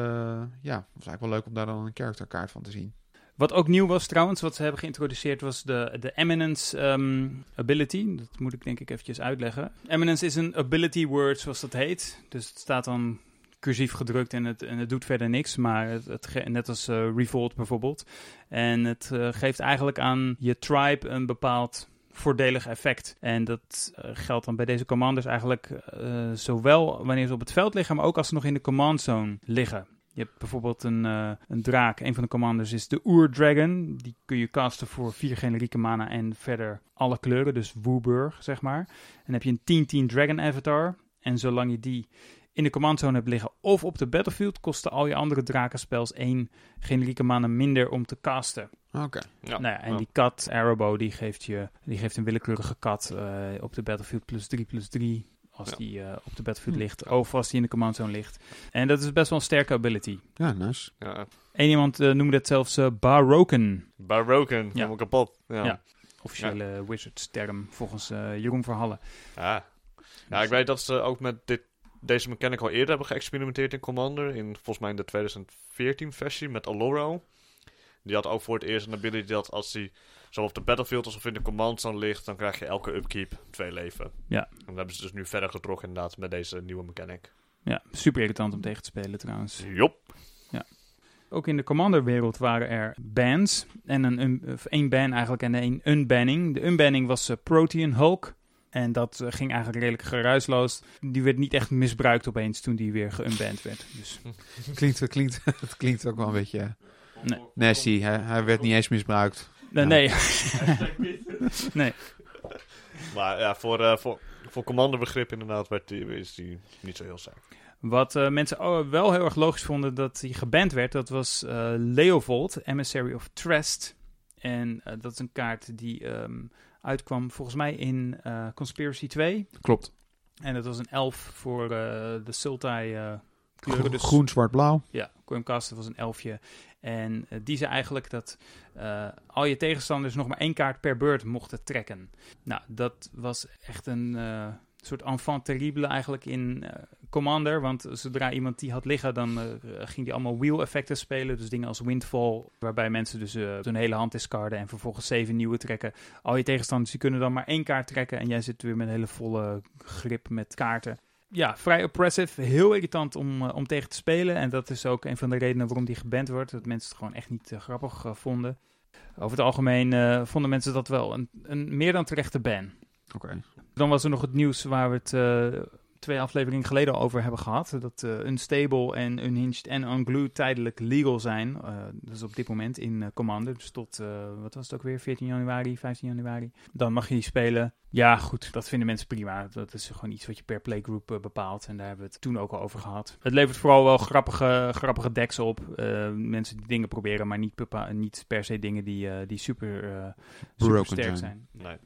ja, het was eigenlijk wel leuk om daar dan een characterkaart van te zien. Wat ook nieuw was trouwens, wat ze hebben geïntroduceerd, was de, de Eminence ehm, Ability. Dat moet ik denk ik eventjes uitleggen. Eminence is een ability word, zoals dat heet. Dus het staat dan cursief gedrukt en het, en het doet verder niks. Maar het, net als eh, Revolt bijvoorbeeld. En het eh, geeft eigenlijk aan je tribe een bepaald voordelig effect. En dat eh, geldt dan bij deze commanders eigenlijk zowel wanneer ze op het veld liggen, maar ook als ze nog in de command zone liggen. Je hebt bijvoorbeeld een, eh, een draak. Een van de commanders is de Oer-Dragon. Die kun je casten voor vier generieke mana en verder alle kleuren. Dus Wooburg, zeg maar. En dan heb je een 10-10 Dragon Avatar. En zolang je die in de command zone hebt liggen of op de battlefield... kosten al je andere drakenspels één generieke mana minder om te casten. Oké. Ja. Nou ja, en Ja. die kat, Arrowbow, die geeft, je, die geeft een willekeurige kat eh, op de battlefield plus 3 plus 3 als Ja. die eh, op de battlefield Hm. ligt. Of als die in de command zone ligt. En dat is best wel een sterke ability. Ja, nice. Ja. Eén iemand eh, noemde het zelfs eh Baroken. Baroken, Ja. helemaal kapot. Ja. Ja. Officiële wizards term volgens eh, Jeroen Verhallen. Ja. ja, ik weet dat ze ook met dit, deze mechanic al eerder hebben geëxperimenteerd in Commander. In volgens mij in de 2014 versie met Aloro. Die had ook voor het eerst een ability dat als hij zowel op de battlefield als of in de command zone ligt, dan krijg je elke upkeep twee leven. Ja. En dat hebben ze dus nu verder getrokken inderdaad met deze nieuwe mechanic. Ja, super irritant om tegen te spelen trouwens. Jop. Ook in de Commander-wereld waren er bans. En een, un- of één ban eigenlijk en een unbanning. De unbanning was eh, Protean Hulk. En dat eh, ging eigenlijk redelijk geruisloos. Die werd niet echt misbruikt opeens toen die weer geunband werd. Dus <laughs> Klinkt, het klinkt, <laughs> het klinkt ook wel een beetje Nee. nasty. Hij, hij werd niet eens misbruikt. Nee, Ja. nee. <laughs> nee. Maar ja, voor, eh voor, voor Commander begrip inderdaad werd die, is die niet zo heel sterk. Wat eh, mensen wel heel erg logisch vonden dat hij geband werd, dat was eh Leovold, Emissary of Trest. En dat is een kaart die ehm, uitkwam volgens mij in eh, Conspiracy 2. Klopt. En dat was een elf voor eh, de Sultai eh kleuren. Dus, Groen, zwart, blauw. Ja, Quimcast was een elfje. En eh, die zei eigenlijk dat eh, al je tegenstanders nog maar één kaart per beurt mochten trekken. Nou, dat was echt een eh, soort enfant terrible eigenlijk in Commander. Want zodra iemand die had liggen, dan ging die allemaal wheel effecten spelen. Dus dingen als Windfall, waarbij mensen dus hun hele hand discarden en vervolgens zeven nieuwe trekken. Al je tegenstanders die kunnen dan maar één kaart trekken en jij zit weer met een hele volle grip met kaarten ja, vrij oppressive. Heel irritant om, eh, om tegen te spelen. En dat is ook een van de redenen waarom die geband wordt. Dat mensen het gewoon echt niet eh, grappig eh, vonden. Over het algemeen vonden mensen dat wel een, een meer dan terechte ban. Oké. Dan was er nog het nieuws waar we het twee afleveringen geleden al over hebben gehad. Dat eh, Unstable en Unhinged en Unglued tijdelijk legal zijn. Eh dat is op dit moment in eh, Commander. Dus tot, eh, wat was het ook weer, 14 januari, 15 januari. Dan mag je die spelen. Ja, goed, dat vinden mensen prima. Dat is gewoon iets wat je per playgroup bepaalt. En daar hebben we het toen ook al over gehad. Het levert vooral wel grappige, grappige decks op. Eh, mensen die dingen proberen, maar niet, niet per se dingen die, eh, die super, eh, super sterk zijn. zijn. Nee.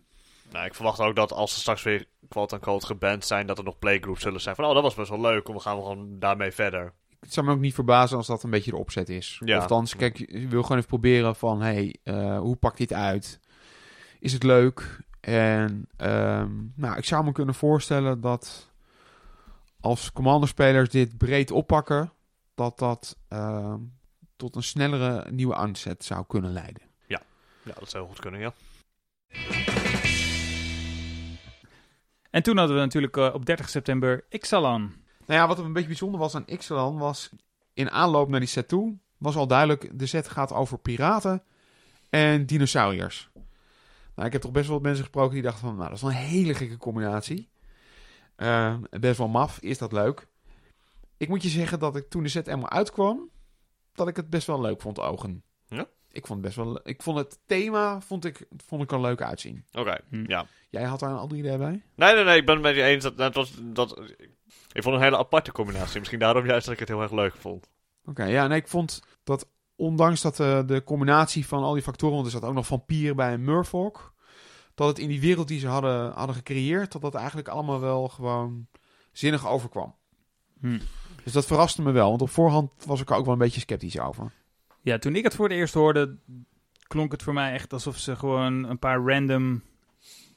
Nou, ik verwacht ook dat als ze straks weer quote-unquote geband zijn, dat er nog playgroups zullen zijn van, oh, dat was best wel leuk, we gaan gewoon daarmee verder. Het zou me ook niet verbazen als dat een beetje de opzet is. Ja. Of dan, kijk, je wil gewoon even proberen van, hey, eh, hoe pakt dit uit? Is het leuk? En ehm, nou, ik zou me kunnen voorstellen dat als commanderspelers dit breed oppakken, dat dat ehm, tot een snellere nieuwe aanzet zou kunnen leiden. Ja, dat zou goed kunnen, ja. En toen hadden we natuurlijk eh, op 30 september Ixalan. Nou ja, wat een beetje bijzonder was aan Ixalan was in aanloop naar die set toe, was al duidelijk, de set gaat over piraten en dinosauriërs. Nou, ik heb toch best wel wat mensen gesproken die dachten van, nou, dat is wel een hele gekke combinatie. Eh, best wel maf, is dat leuk. Ik moet je zeggen dat ik toen de set helemaal uitkwam, dat ik het best wel leuk vond, ogen. Ja? Ik vond het best wel, ik vond het thema, vond ik, vond ik er leuk uitzien. Oké, Hm. ja. Jij had daar een ander idee bij? Nee, nee, nee, ik ben het met je eens dat, dat was, dat, ik vond een hele aparte combinatie. Misschien daarom juist dat ik het heel erg leuk vond. Oké, ja, nee, ik vond dat ondanks dat eh, de combinatie van al die factoren, want er zat ook nog vampier bij en Murfolk, dat het in die wereld die ze hadden, hadden gecreëerd, dat dat eigenlijk allemaal wel gewoon zinnig overkwam. Hm. Dus dat verraste me wel, want op voorhand was ik er ook wel een beetje sceptisch over. Ja, toen ik het voor het eerst hoorde, klonk het voor mij echt alsof ze gewoon een paar random,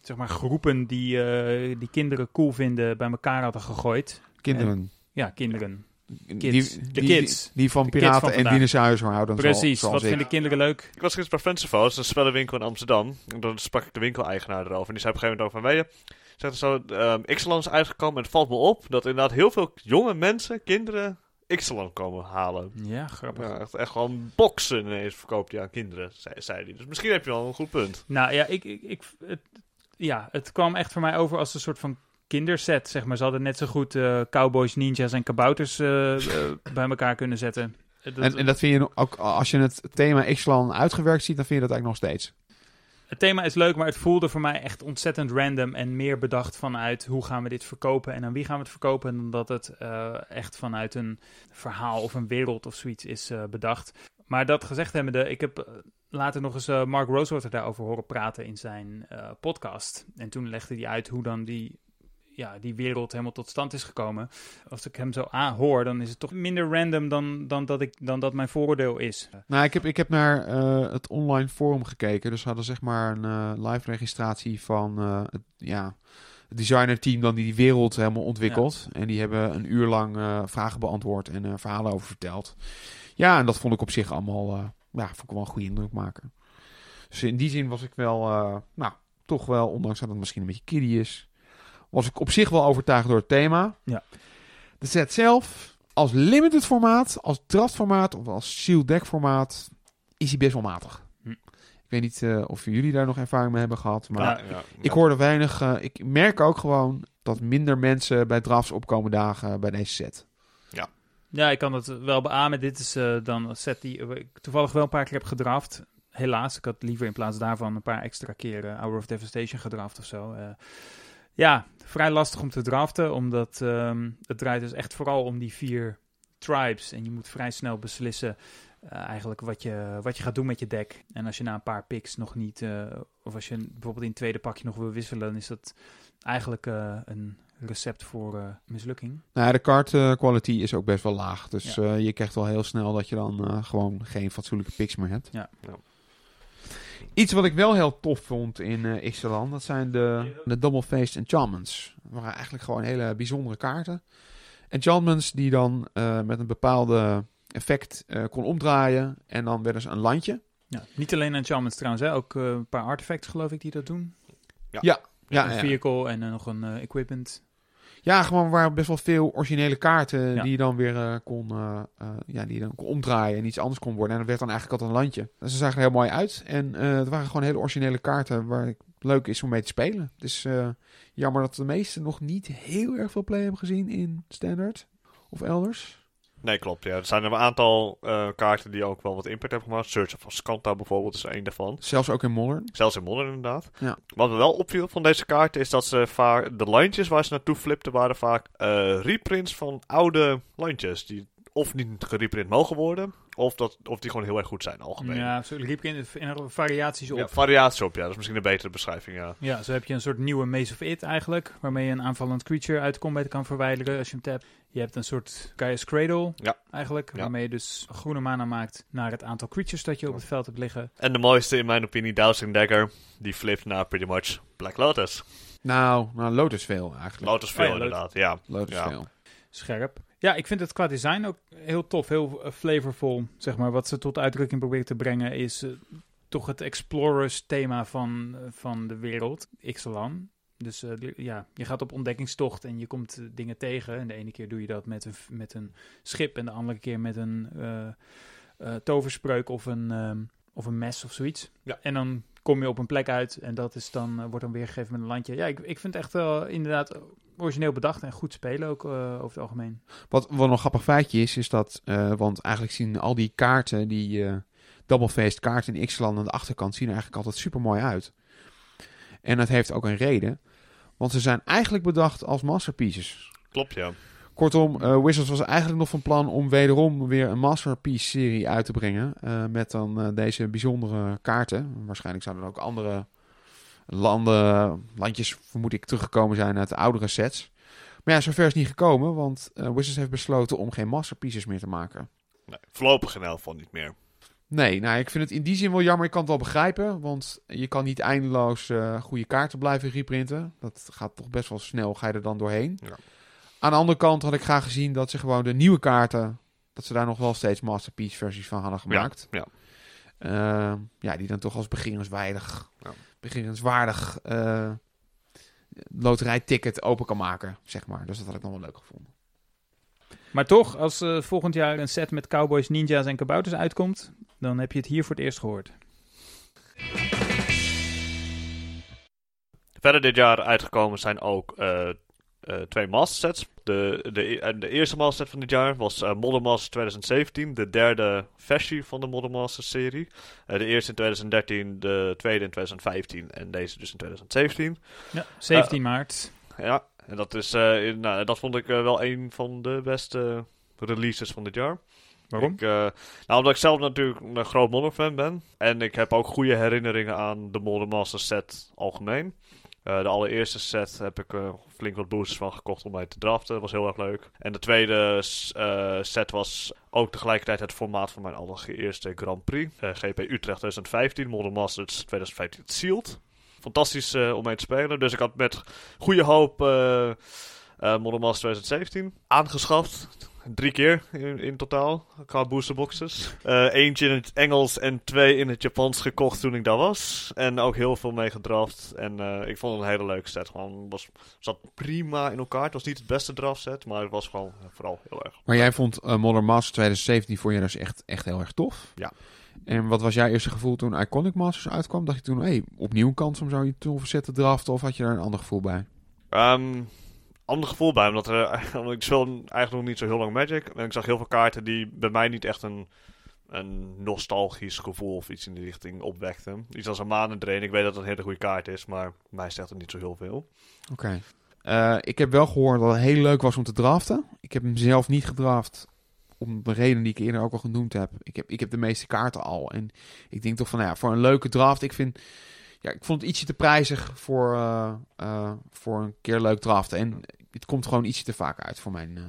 zeg maar, groepen die, eh, die kinderen cool vinden bij elkaar hadden gegooid. Kinderen. Ja, kinderen. Die, Kids. die, De die- kids. Die, van De kids piraten van en dinosauriërs houden. Precies, zoals, zoals wat ik. vinden kinderen leuk? Ik was gisteren bij Fanciful, dat is een spellenwinkel in Amsterdam. En dan sprak ik de winkeleigenaar erover. En die zei op een gegeven moment over, weet je, zegt zo, um, is uitgekomen en het valt me op dat inderdaad heel veel jonge mensen, kinderen, Ixalan komen halen. Ja, grappig. Ja, echt, echt gewoon boksen ineens verkoopt hij aan kinderen, zei, zei hij. Dus misschien heb je wel een goed punt. Nou ja, ik, ik, ik, het, ja, het kwam echt voor mij over als een soort van kinderset, zeg maar. Ze hadden net zo goed eh, cowboys, ninjas en kabouters eh, eh, bij elkaar kunnen zetten. Dat- En, en dat vind je ook, als je het thema Ixalan uitgewerkt ziet, dan vind je dat eigenlijk nog steeds. Het thema is leuk, maar het voelde voor mij echt ontzettend random en meer bedacht vanuit hoe gaan we dit verkopen en aan wie gaan we het verkopen, dan dat het eh, echt vanuit een verhaal of een wereld of zoiets is eh, bedacht. Maar dat gezegd hebbende, ik heb eh, later nog eens Mark Rosewater daarover horen praten in zijn podcast. En toen legde hij uit hoe dan die, ja, die wereld helemaal tot stand is gekomen. Als ik hem zo aanhoor, dan is het toch minder random dan, dan, dat, ik, dan dat mijn vooroordeel is. Nou, ik heb, ik heb naar eh, het online forum gekeken. Dus ze hadden zeg maar een eh, live registratie van eh, het, ja, het designerteam dan die die wereld helemaal ontwikkelt. En die hebben een uur lang vragen beantwoord en verhalen over verteld. Ja, en dat vond ik op zich allemaal, ja, vond ik wel een goede indruk maken. Dus in die zin was ik wel, nou, toch wel, ondanks dat het misschien een beetje kiddie is, was ik op zich wel overtuigd door het thema. Ja. De set zelf, als limited formaat, als draft formaat of als shield deck formaat, is hij best wel matig. Hm. Ik weet niet eh, of jullie daar nog ervaring mee hebben gehad, maar Ja, Ja, ja, ik hoorde weinig. eh, ik merk ook gewoon dat minder mensen bij drafts opkomen dagen bij deze set. Ja, ik kan het wel beamen. Dit is eh, dan een set die ik toevallig wel een paar keer heb gedraft. Helaas, ik had liever in plaats daarvan een paar extra keren Hour of Devastation gedraft of zo. Ja, vrij lastig om te draften, omdat ehm, het draait dus echt vooral om die vier tribes. En je moet vrij snel beslissen eh, eigenlijk wat je, wat je gaat doen met je deck. En als je na een paar picks nog niet, eh, of als je bijvoorbeeld in het tweede pakje nog wil wisselen, dan is dat eigenlijk eh, een recept voor eh, mislukking. Nou ja, de card quality is ook best wel laag. Dus Ja. eh, je krijgt wel heel snel dat je dan eh, gewoon geen fatsoenlijke picks meer hebt. Ja. Ja. Iets wat ik wel heel tof vond in eh Ixalan, dat zijn de, de double-faced enchantments. Dat waren eigenlijk gewoon hele bijzondere kaarten. Enchantments die dan eh, met een bepaalde effect eh, kon omdraaien en dan werden ze een landje. Ja, niet alleen enchantments trouwens, hè? ook eh, een paar artefacts geloof ik die dat doen. Ja, een ja. vehicle en nog een eh, equipment. Ja, gewoon waar best wel veel originele kaarten Ja. die je dan weer eh, kon, eh, eh, ja, die dan kon omdraaien en iets anders kon worden. En dat werd dan eigenlijk altijd een landje. Dus ze zagen er heel mooi uit. En het waren gewoon hele originele kaarten waar het leuk is om mee te spelen. Dus jammer dat de meesten nog niet heel erg veel play hebben gezien in Standard of elders. Nee, klopt. Ja. Er zijn een aantal eh, kaarten die ook wel wat impact hebben gemaakt. Search of Scanta bijvoorbeeld is één daarvan. Zelfs ook in Modern. Zelfs in Modern inderdaad. Ja. Wat me wel opviel van deze kaarten is dat ze vaak... De lijntjes waar ze naartoe flipten waren vaak eh, reprints van oude lijntjes. Die of niet gereprint mogen worden, of, dat, of die gewoon heel erg goed zijn algemeen. Ja, zo liep in, in variaties op. Ja, Ja. variatie op, ja. Dat is misschien een betere beschrijving, ja. zo heb je een soort nieuwe Maze of It eigenlijk, waarmee je een aanvallend creature uit de combat kan verwijderen als je hem tapt. Je hebt een soort Gaia's Cradle Ja. eigenlijk, Ja. waarmee je dus groene mana maakt naar het aantal creatures dat je op het veld hebt liggen. En de mooiste in mijn opinie, Dowsing Dagger, die flipt naar pretty much Black Lotus. Nou, nou Lotus veel eigenlijk. Lotus veel Oh ja, Lotus. inderdaad, ja. Lotus Ja. veel. Scherp. Ja, ik vind het qua design ook heel tof, heel eh, flavorful. Zeg maar, wat ze tot uitdrukking proberen te brengen is eh, toch het Explorers thema van, eh, van de wereld, Ixalan. Dus ja, je gaat op ontdekkingstocht en je komt dingen tegen. En de ene keer doe je dat met een, met een schip en de andere keer met een toverspreuk of een, ehm, of een mes of zoiets. Ja. En dan kom je op een plek uit en dat is dan, eh, wordt dan weergegeven met een landje. Ja, ik, ik vind het echt wel inderdaad origineel bedacht en goed spelen ook eh, over het algemeen. Wat, wat nog een grappig feitje is, is dat, eh, want eigenlijk zien al die kaarten, die eh double-faced kaarten in X-Land aan de achterkant, zien er eigenlijk altijd super mooi uit. En dat heeft ook een reden, want ze zijn eigenlijk bedacht als masterpieces. Klopt, ja. Kortom, eh, Wizards was eigenlijk nog van plan om wederom weer een masterpiece-serie uit te brengen. eh, met dan eh, deze bijzondere kaarten. Waarschijnlijk zouden er ook andere landen, landjes, vermoed ik, teruggekomen zijn uit de oudere sets. Maar ja, zover is niet gekomen, want Wizards heeft besloten om geen masterpieces meer te maken. Nee, voorlopig in elk geval niet meer. Nee, nou, ik vind het in die zin wel jammer. Ik kan het wel begrijpen, want je kan niet eindeloos goede kaarten blijven reprinten. Dat gaat toch best wel snel, ga je er dan doorheen. Ja. Aan de andere kant had ik graag gezien dat ze gewoon de nieuwe kaarten, dat ze daar nog wel steeds masterpiece versies van hadden gemaakt. ja. Eh, ja, die dan toch als beginnerswaardig, Ja. beginnerswaardig eh loterijticket open kan maken, zeg maar. Dus dat had ik nog wel leuk gevonden. Maar toch, als eh, volgend jaar een set met cowboys, ninja's en kabouters uitkomt, dan heb je het hier voor het eerst gehoord. Verder dit jaar uitgekomen zijn ook eh, twee master sets. De, de, de eerste master set van dit jaar was eh Modern Masters 2017, de derde versie van de Modern Masters serie. Eh, de eerste in 2013, de tweede in 2015 en deze dus in 2017. Ja, 17 maart. Ja, en dat, is, eh, in- nou, dat vond ik wel een van de beste releases van dit jaar. Waarom? Ik, eh, nou, omdat ik zelf natuurlijk een groot Modern fan ben. En ik heb ook goede herinneringen aan de Modern Masters set algemeen. Eh, de allereerste set heb ik eh, flink wat boosters van gekocht om mij te draften. Dat was heel erg leuk. En de tweede eh, set was ook tegelijkertijd het formaat van mijn allereerste Grand Prix. GP Utrecht 2015, Modern Masters 2015 Sealed. Fantastisch om mee te spelen. Dus ik had met goede hoop Modern Masters 2017 aangeschaft. Drie keer in, in totaal qua boosterboxes. Eh, eentje in het Engels en twee in het Japans gekocht toen ik daar was. En ook heel veel mee gedraft. En eh, ik vond het een hele leuke set. Gewoon was, zat prima in elkaar. Het was niet het beste draft set, maar het was gewoon eh, vooral heel erg. Maar jij vond Modern Masters 2017 voor je dus echt, echt heel erg tof. Ja. En wat was jouw eerste gevoel toen Iconic Masters uitkwam? Dacht je toen, hé, hey, opnieuw een kans om zo'n toffe set te draften? Of had je daar een ander gevoel bij? Ehm ander gevoel bij, omdat er, <laughs> want ik speel eigenlijk nog niet zo heel lang Magic. En ik zag heel veel kaarten die bij mij niet echt een, een nostalgisch gevoel of iets in die richting opwekten. Iets als een manendrain. Ik weet dat het een hele goede kaart is, maar mij zegt het niet zo heel veel. Oké. Eh, ik heb wel gehoord dat het heel leuk was om te draften. Ik heb hem zelf niet gedraft. Om de reden die ik eerder ook al genoemd heb. Ik heb, ik heb de meeste kaarten al. En ik denk toch van, nou ja, voor een leuke draft. Ik vind, ja, ik vond het ietsje te prijzig voor, eh, eh, voor een keer leuk draften. En het komt gewoon ietsje te vaak uit voor mijn, eh,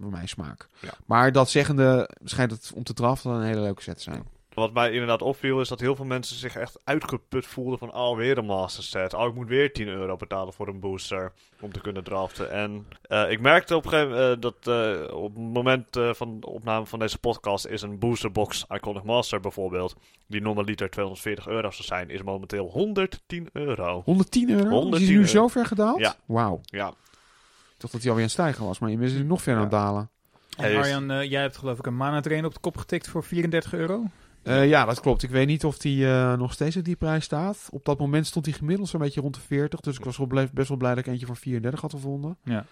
voor mijn smaak. Ja. Maar dat zeggende schijnt het om te draften een hele leuke set te zijn. Wat mij inderdaad opviel is dat heel veel mensen zich echt uitgeput voelden van alweer een master set. Oh, ik moet weer 10 euro betalen voor een booster om te kunnen draften. En eh, ik merkte op een gegeven moment dat eh, op het moment van de opname van deze podcast is een boosterbox Iconic Master bijvoorbeeld, die normaliter 240 euro zou zijn, is momenteel 110 euro. 110 euro? 110 is hij nu zo ver gedaald? Ja. Wauw. Ja, dacht dat hij alweer aan het stijgen was, maar inmiddels is hij nog verder aan het dalen. En Arjan, eh, jij hebt geloof ik een mana train op de kop getikt voor 34 euro. Eh, ja, dat klopt. Ik weet niet of die eh, nog steeds op die prijs staat. Op dat moment stond hij gemiddeld zo'n beetje rond de 40. Dus ik was wel blij- best wel blij dat ik eentje voor 34 had gevonden. Ja.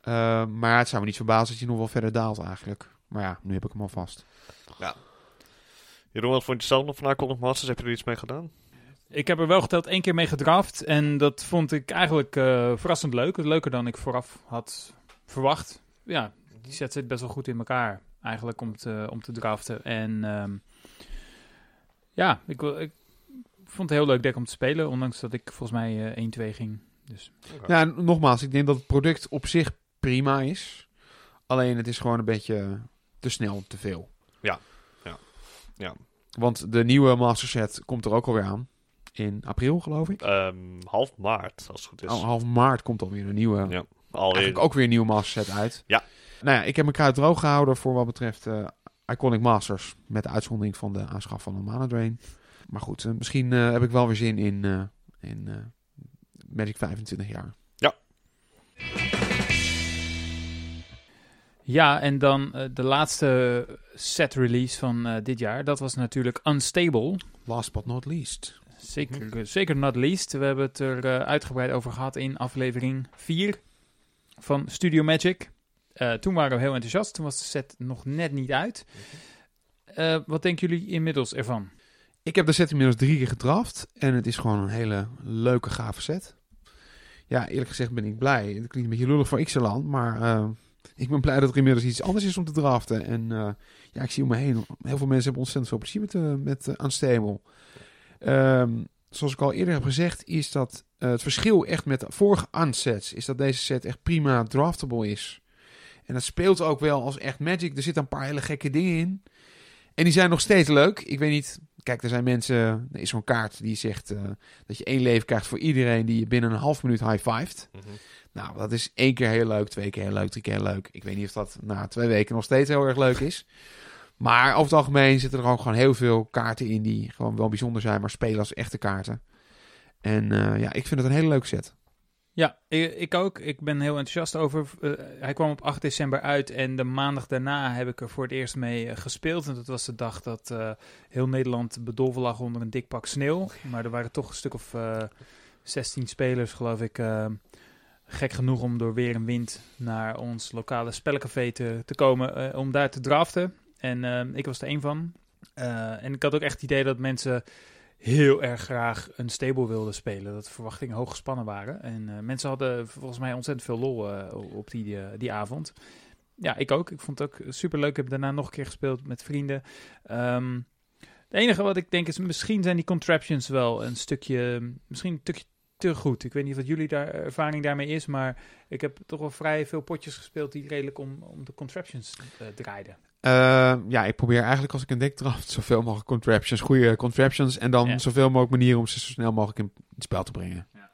Eh, maar het zou me niet verbazen dat hij nog wel verder daalt eigenlijk. Maar ja, nu heb ik hem al vast. Jeroen, wat vond je zelf nog van Iconic Masters? Heb je er iets mee gedaan? Ik heb er wel geteld één keer mee gedraft. En dat vond ik eigenlijk eh, verrassend leuk. Leuker dan ik vooraf had verwacht. Ja, die set zit best wel goed in elkaar. Eigenlijk om te, om te draften. En ehm, ja, ik, ik vond het een heel leuk deck om te spelen. Ondanks dat ik volgens mij eh 1-2 ging. Dus Ja, nogmaals, ik denk dat het product op zich prima is. Alleen het is gewoon een beetje te snel, te veel. Ja. Ja. Ja. Want de nieuwe Master Set komt er ook alweer aan. In april, geloof ik. Ehm, half maart, als het goed is. Al- half maart komt alweer een nieuwe. Ja. Alweer. Eigenlijk ook weer een nieuwe Master Set uit. Ja. Nou ja, ik heb mijn kruid droog gehouden voor wat betreft eh, Iconic Masters. Met de uitzondering van de aanschaf van een Mana Drain. Maar goed, eh, misschien eh, heb ik wel weer zin in, eh, in eh, Magic 25 jaar. Ja, en dan de laatste set release van eh, dit jaar. Dat was natuurlijk Unstable. Last but not least. Zeker, zeker not least. We hebben het er eh, uitgebreid over gehad in aflevering 4 van Studio Magic. Eh, toen waren we heel enthousiast. Toen was de set nog net niet uit. Eh, wat denken jullie inmiddels ervan? Ik heb de set inmiddels drie keer gedraft. En het is gewoon een hele leuke, gave set. Ja, eerlijk gezegd ben ik blij. Het klinkt een beetje lullig voor Xeland, maar eh, ik ben blij dat er inmiddels iets anders is om te draften. En eh, ja, ik zie om me heen, heel veel mensen hebben ontzettend veel plezier met, uh, met uh, Unstable. Ehm, zoals ik al eerder heb gezegd, is dat uh, het verschil echt met de vorige unsets, is dat deze set echt prima draftable is. En dat speelt ook wel als echt Magic. Er zitten een paar hele gekke dingen in. En die zijn nog steeds leuk. Ik weet niet. Kijk, er zijn mensen. Er is zo'n kaart die zegt uh, dat je één leven krijgt voor iedereen die je binnen een half minuut high-fived. Mhm. Nou, dat is één keer heel leuk, twee keer heel leuk, drie keer heel leuk. Ik weet niet of dat na twee weken nog steeds heel erg leuk is. Maar over het algemeen zitten er ook gewoon heel veel kaarten in die gewoon wel bijzonder zijn, maar spelen als echte kaarten. En uh, ja, ik vind het een hele leuke set. Ja, ik, ook. Ik ben heel enthousiast over. Uh, hij kwam op 8 december uit en de maandag daarna heb ik er voor het eerst mee uh, gespeeld. En dat was de dag dat heel Nederland bedolven lag onder een dik pak sneeuw. Maar er waren toch een stuk of 16 spelers, geloof ik. gek genoeg om door weer en wind naar ons lokale spellencafé te, te komen om daar te draften. En ik was er één van. en ik had ook echt het idee dat mensen heel erg graag een stable wilden spelen. Dat de verwachtingen hoog gespannen waren. En uh, mensen hadden volgens mij ontzettend veel lol uh, op die, uh, die avond. Ja, ik ook. Ik vond het ook super leuk. Ik heb daarna nog een keer gespeeld met vrienden. Um, het enige wat ik denk is, misschien zijn die contraptions wel een stukje, misschien een stukje te goed. Ik weet niet wat jullie daar, ervaring daarmee is, maar ik heb toch wel vrij veel potjes gespeeld die redelijk om, om de contraptions draaiden. Uh, ja, ik probeer eigenlijk als ik een deck draft <laughs> zoveel mogelijk contraptions, goede contraptions. En dan ja. zoveel mogelijk manieren om ze zo snel mogelijk in het spel te brengen. Ja.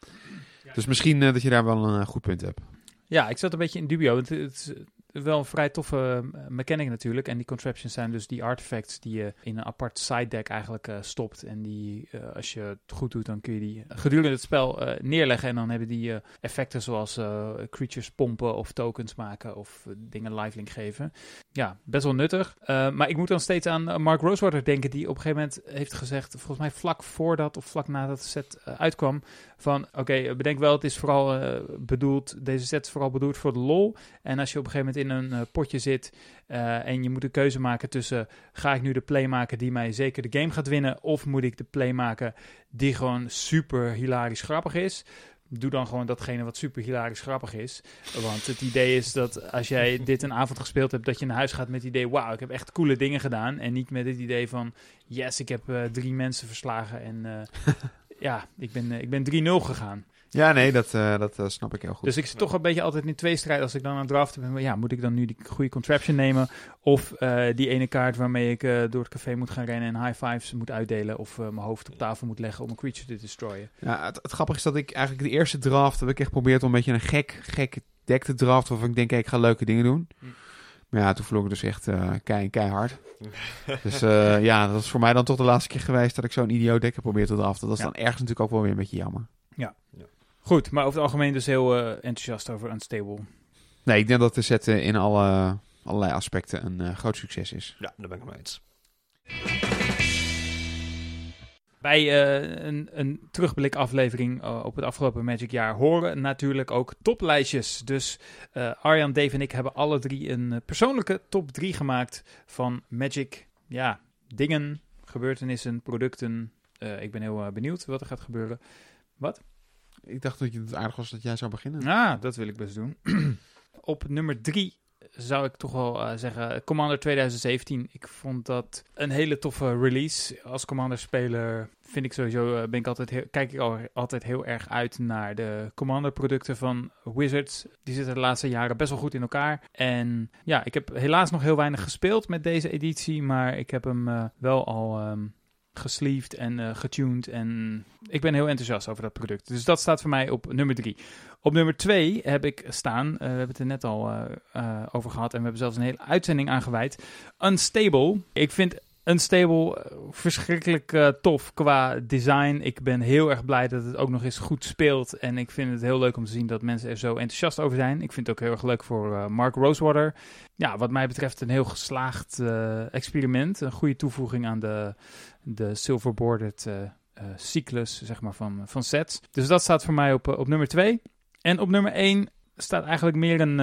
Ja. Dus misschien uh, dat je daar wel een uh, goed punt hebt. Ja, ik zat een beetje in dubio. Het, het is wel een vrij toffe mechanic natuurlijk. En die contraptions zijn dus die artifacts die je in een apart side deck eigenlijk uh, stopt. En die, uh, als je het goed doet, dan kun je die gedurende het spel neerleggen. En dan hebben die effecten zoals creatures pompen of tokens maken of dingen lifelink geven. Ja, best wel nuttig. maar ik moet dan steeds aan Mark Rosewater denken, die op een gegeven moment heeft gezegd, volgens mij vlak voordat of vlak nadat de set uitkwam, van oké, okay, bedenk wel, het is vooral bedoeld, deze set is vooral bedoeld voor de lol. En als je op een gegeven moment in een uh, potje zit uh, en je moet een keuze maken tussen ga ik nu de play maken die mij zeker de game gaat winnen of moet ik de play maken die gewoon super hilarisch grappig is. Doe dan gewoon datgene wat super hilarisch grappig is. Want het idee is dat als jij <laughs> dit een avond gespeeld hebt, dat je naar huis gaat met het idee: wauw, ik heb echt coole dingen gedaan. En niet met het idee van: yes, ik heb uh, drie mensen verslagen. En <laughs> ja, ik ben, ik ben 3-0 gegaan. Ja, nee, dat, uh, dat uh, snap ik heel goed. Dus ik zit toch een beetje altijd in twee strijd als ik dan aan het draften ben. Ja, moet ik dan nu die goede contraption nemen? Of uh, die ene kaart waarmee ik door het café moet gaan rennen en high fives moet uitdelen. Of mijn hoofd op tafel moet leggen om een creature te destroyen. Ja, het, het grappige is dat ik eigenlijk de eerste draft heb ik echt geprobeerd om een beetje een gek, gek deck te draften. Waarvan ik denk, hey, ik ga leuke dingen doen. Hm. Maar ja, toen vloog ik dus echt kei, keihard. <laughs> dus ja, dat is voor mij dan toch de laatste keer geweest dat ik zo'n idioot deck heb geprobeerd te draften. Dat is ja. dan ergens natuurlijk ook wel weer een beetje jammer. Ja. ja. Goed, maar over het algemeen dus heel eh, enthousiast over Unstable. Nee, ik denk dat de set eh, in alle, allerlei aspecten een eh, groot succes is. Ja, daar ben ik mee eens. Bij eh, een, een terugblik aflevering op het afgelopen Magic jaar horen natuurlijk ook toplijstjes. Dus eh, Arjan, Dave en ik hebben alle drie een persoonlijke top 3 gemaakt van Magic. Ja, dingen, gebeurtenissen, producten. Eh, ik ben heel benieuwd wat er gaat gebeuren. Ik dacht dat het aardig was dat jij zou beginnen. Ah, dat wil ik best doen. <clears throat> Op nummer drie zou ik toch wel eh, zeggen Commander 2017. Ik vond dat een hele toffe release. Als Commander-speler vind ik sowieso, eh, ben ik altijd kijk ik al, altijd heel erg uit naar de Commander-producten van Wizards. Die zitten de laatste jaren best wel goed in elkaar. En ja, ik heb helaas nog heel weinig gespeeld met deze editie, maar ik heb hem eh, wel al... ehm gesleeved en eh, getuned. En ik ben heel enthousiast over dat product. Dus dat staat voor mij op nummer drie. Op nummer twee heb ik staan, eh, we hebben het er net al eh, over gehad en we hebben zelfs een hele uitzending aangeweid. Unstable. Ik vind Unstable eh, verschrikkelijk eh, tof qua design. Ik ben heel erg blij dat het ook nog eens goed speelt. En ik vind het heel leuk om te zien dat mensen er zo enthousiast over zijn. Ik vind het ook heel erg leuk voor eh, Mark Rosewater. Ja, wat mij betreft een heel geslaagd experiment. Een goede toevoeging aan de, de silver bordered cyclus zeg maar, van, van sets. Dus dat staat voor mij op, op nummer 2. En op nummer 1 staat eigenlijk meer een,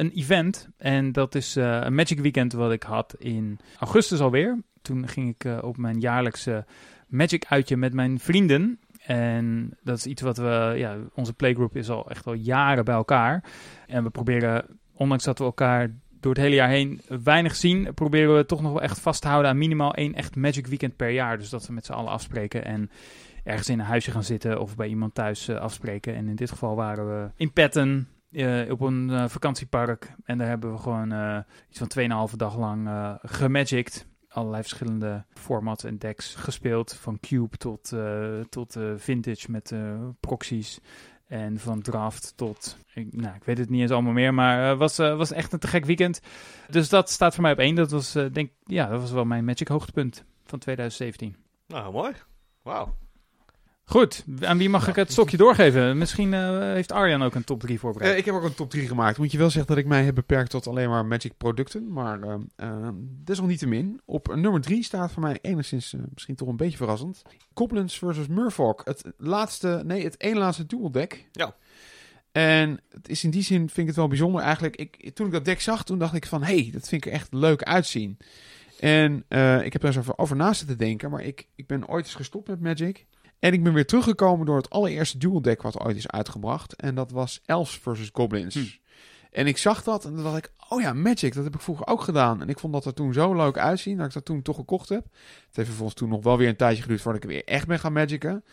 een event. En dat is een Magic Weekend wat ik had in augustus alweer. Toen ging ik eh, op mijn jaarlijkse Magic uitje met mijn vrienden. En dat is iets wat we, ja, onze playgroup is al echt al jaren bij elkaar. En we proberen, ondanks dat we elkaar door het hele jaar heen weinig zien, proberen we toch nog wel echt vast te houden aan minimaal één echt Magic Weekend per jaar. Dus dat we met z'n allen afspreken en ergens in een huisje gaan zitten of bij iemand thuis eh, afspreken. En in dit geval waren we in Petten eh, op een vakantiepark. En daar hebben we gewoon iets van 2,5 dag lang gemagiced. Allerlei verschillende formats en decks gespeeld. Van Cube tot, eh, tot eh, Vintage met eh, proxies. En van draft tot, ik, nou, ik weet het niet eens allemaal meer, maar het was, eh, was echt een te gek weekend. Dus dat staat voor mij op één. Dat was, eh, denk, ja, dat was wel mijn Magic hoogtepunt van 2017. Nou, mooi. Wauw. Goed, aan wie mag ik het stokje doorgeven? Misschien eh, heeft Arjan ook een top 3 voorbereid. Eh, ik heb ook een top 3 gemaakt. Moet je wel zeggen dat ik mij heb beperkt tot alleen maar Magic producten. Maar uh, uh, desalniettemin. Op nummer 3 staat voor mij enigszins uh, misschien toch een beetje verrassend. Goblins versus Murfolk. Het laatste, nee, het één laatste dual deck. Ja. En het is in die zin vind ik het wel bijzonder. Eigenlijk, ik, toen ik dat deck zag, toen dacht ik van... Hé, hey, dat vind ik er echt leuk uitzien. En uh, ik heb daar eens over, over naast te denken. Maar ik, ik ben ooit eens gestopt met Magic. En ik ben weer teruggekomen door het allereerste dual deck wat ooit is uitgebracht. En dat was Elves versus Goblins. Hm. En ik zag dat en dan dacht ik, oh ja, Magic, dat heb ik vroeger ook gedaan. En ik vond dat er toen zo leuk uitzien dat ik dat toen toch gekocht heb. Het heeft vervolgens toen nog wel weer een tijdje geduurd voordat ik weer echt ben gaan magicen.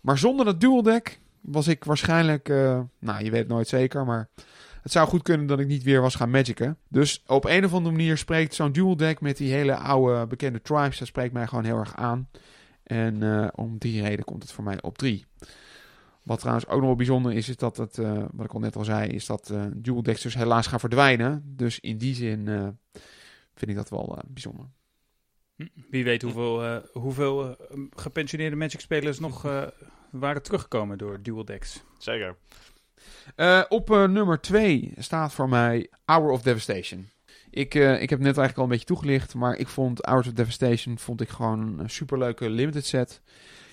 Maar zonder dat dual deck was ik waarschijnlijk, uh, nou je weet het nooit zeker, maar het zou goed kunnen dat ik niet weer was gaan magicen. Dus op een of andere manier spreekt zo'n dual deck met die hele oude bekende tribes, dat spreekt mij gewoon heel erg aan. En uh, om die reden komt het voor mij op 3. Wat trouwens ook nog wel bijzonder is, is dat het, uh, wat ik al net al zei, is dat uh, dual decks dus helaas gaan verdwijnen. Dus in die zin uh, vind ik dat wel bijzonder. Wie weet hoeveel, hoeveel gepensioneerde Magic spelers nog waren teruggekomen door dual decks. Zeker. op nummer 2 staat voor mij Hour of Devastation. Ik, uh, ik heb net eigenlijk al een beetje toegelicht, maar ik vond Hours of Devastation vond ik gewoon een superleuke limited set.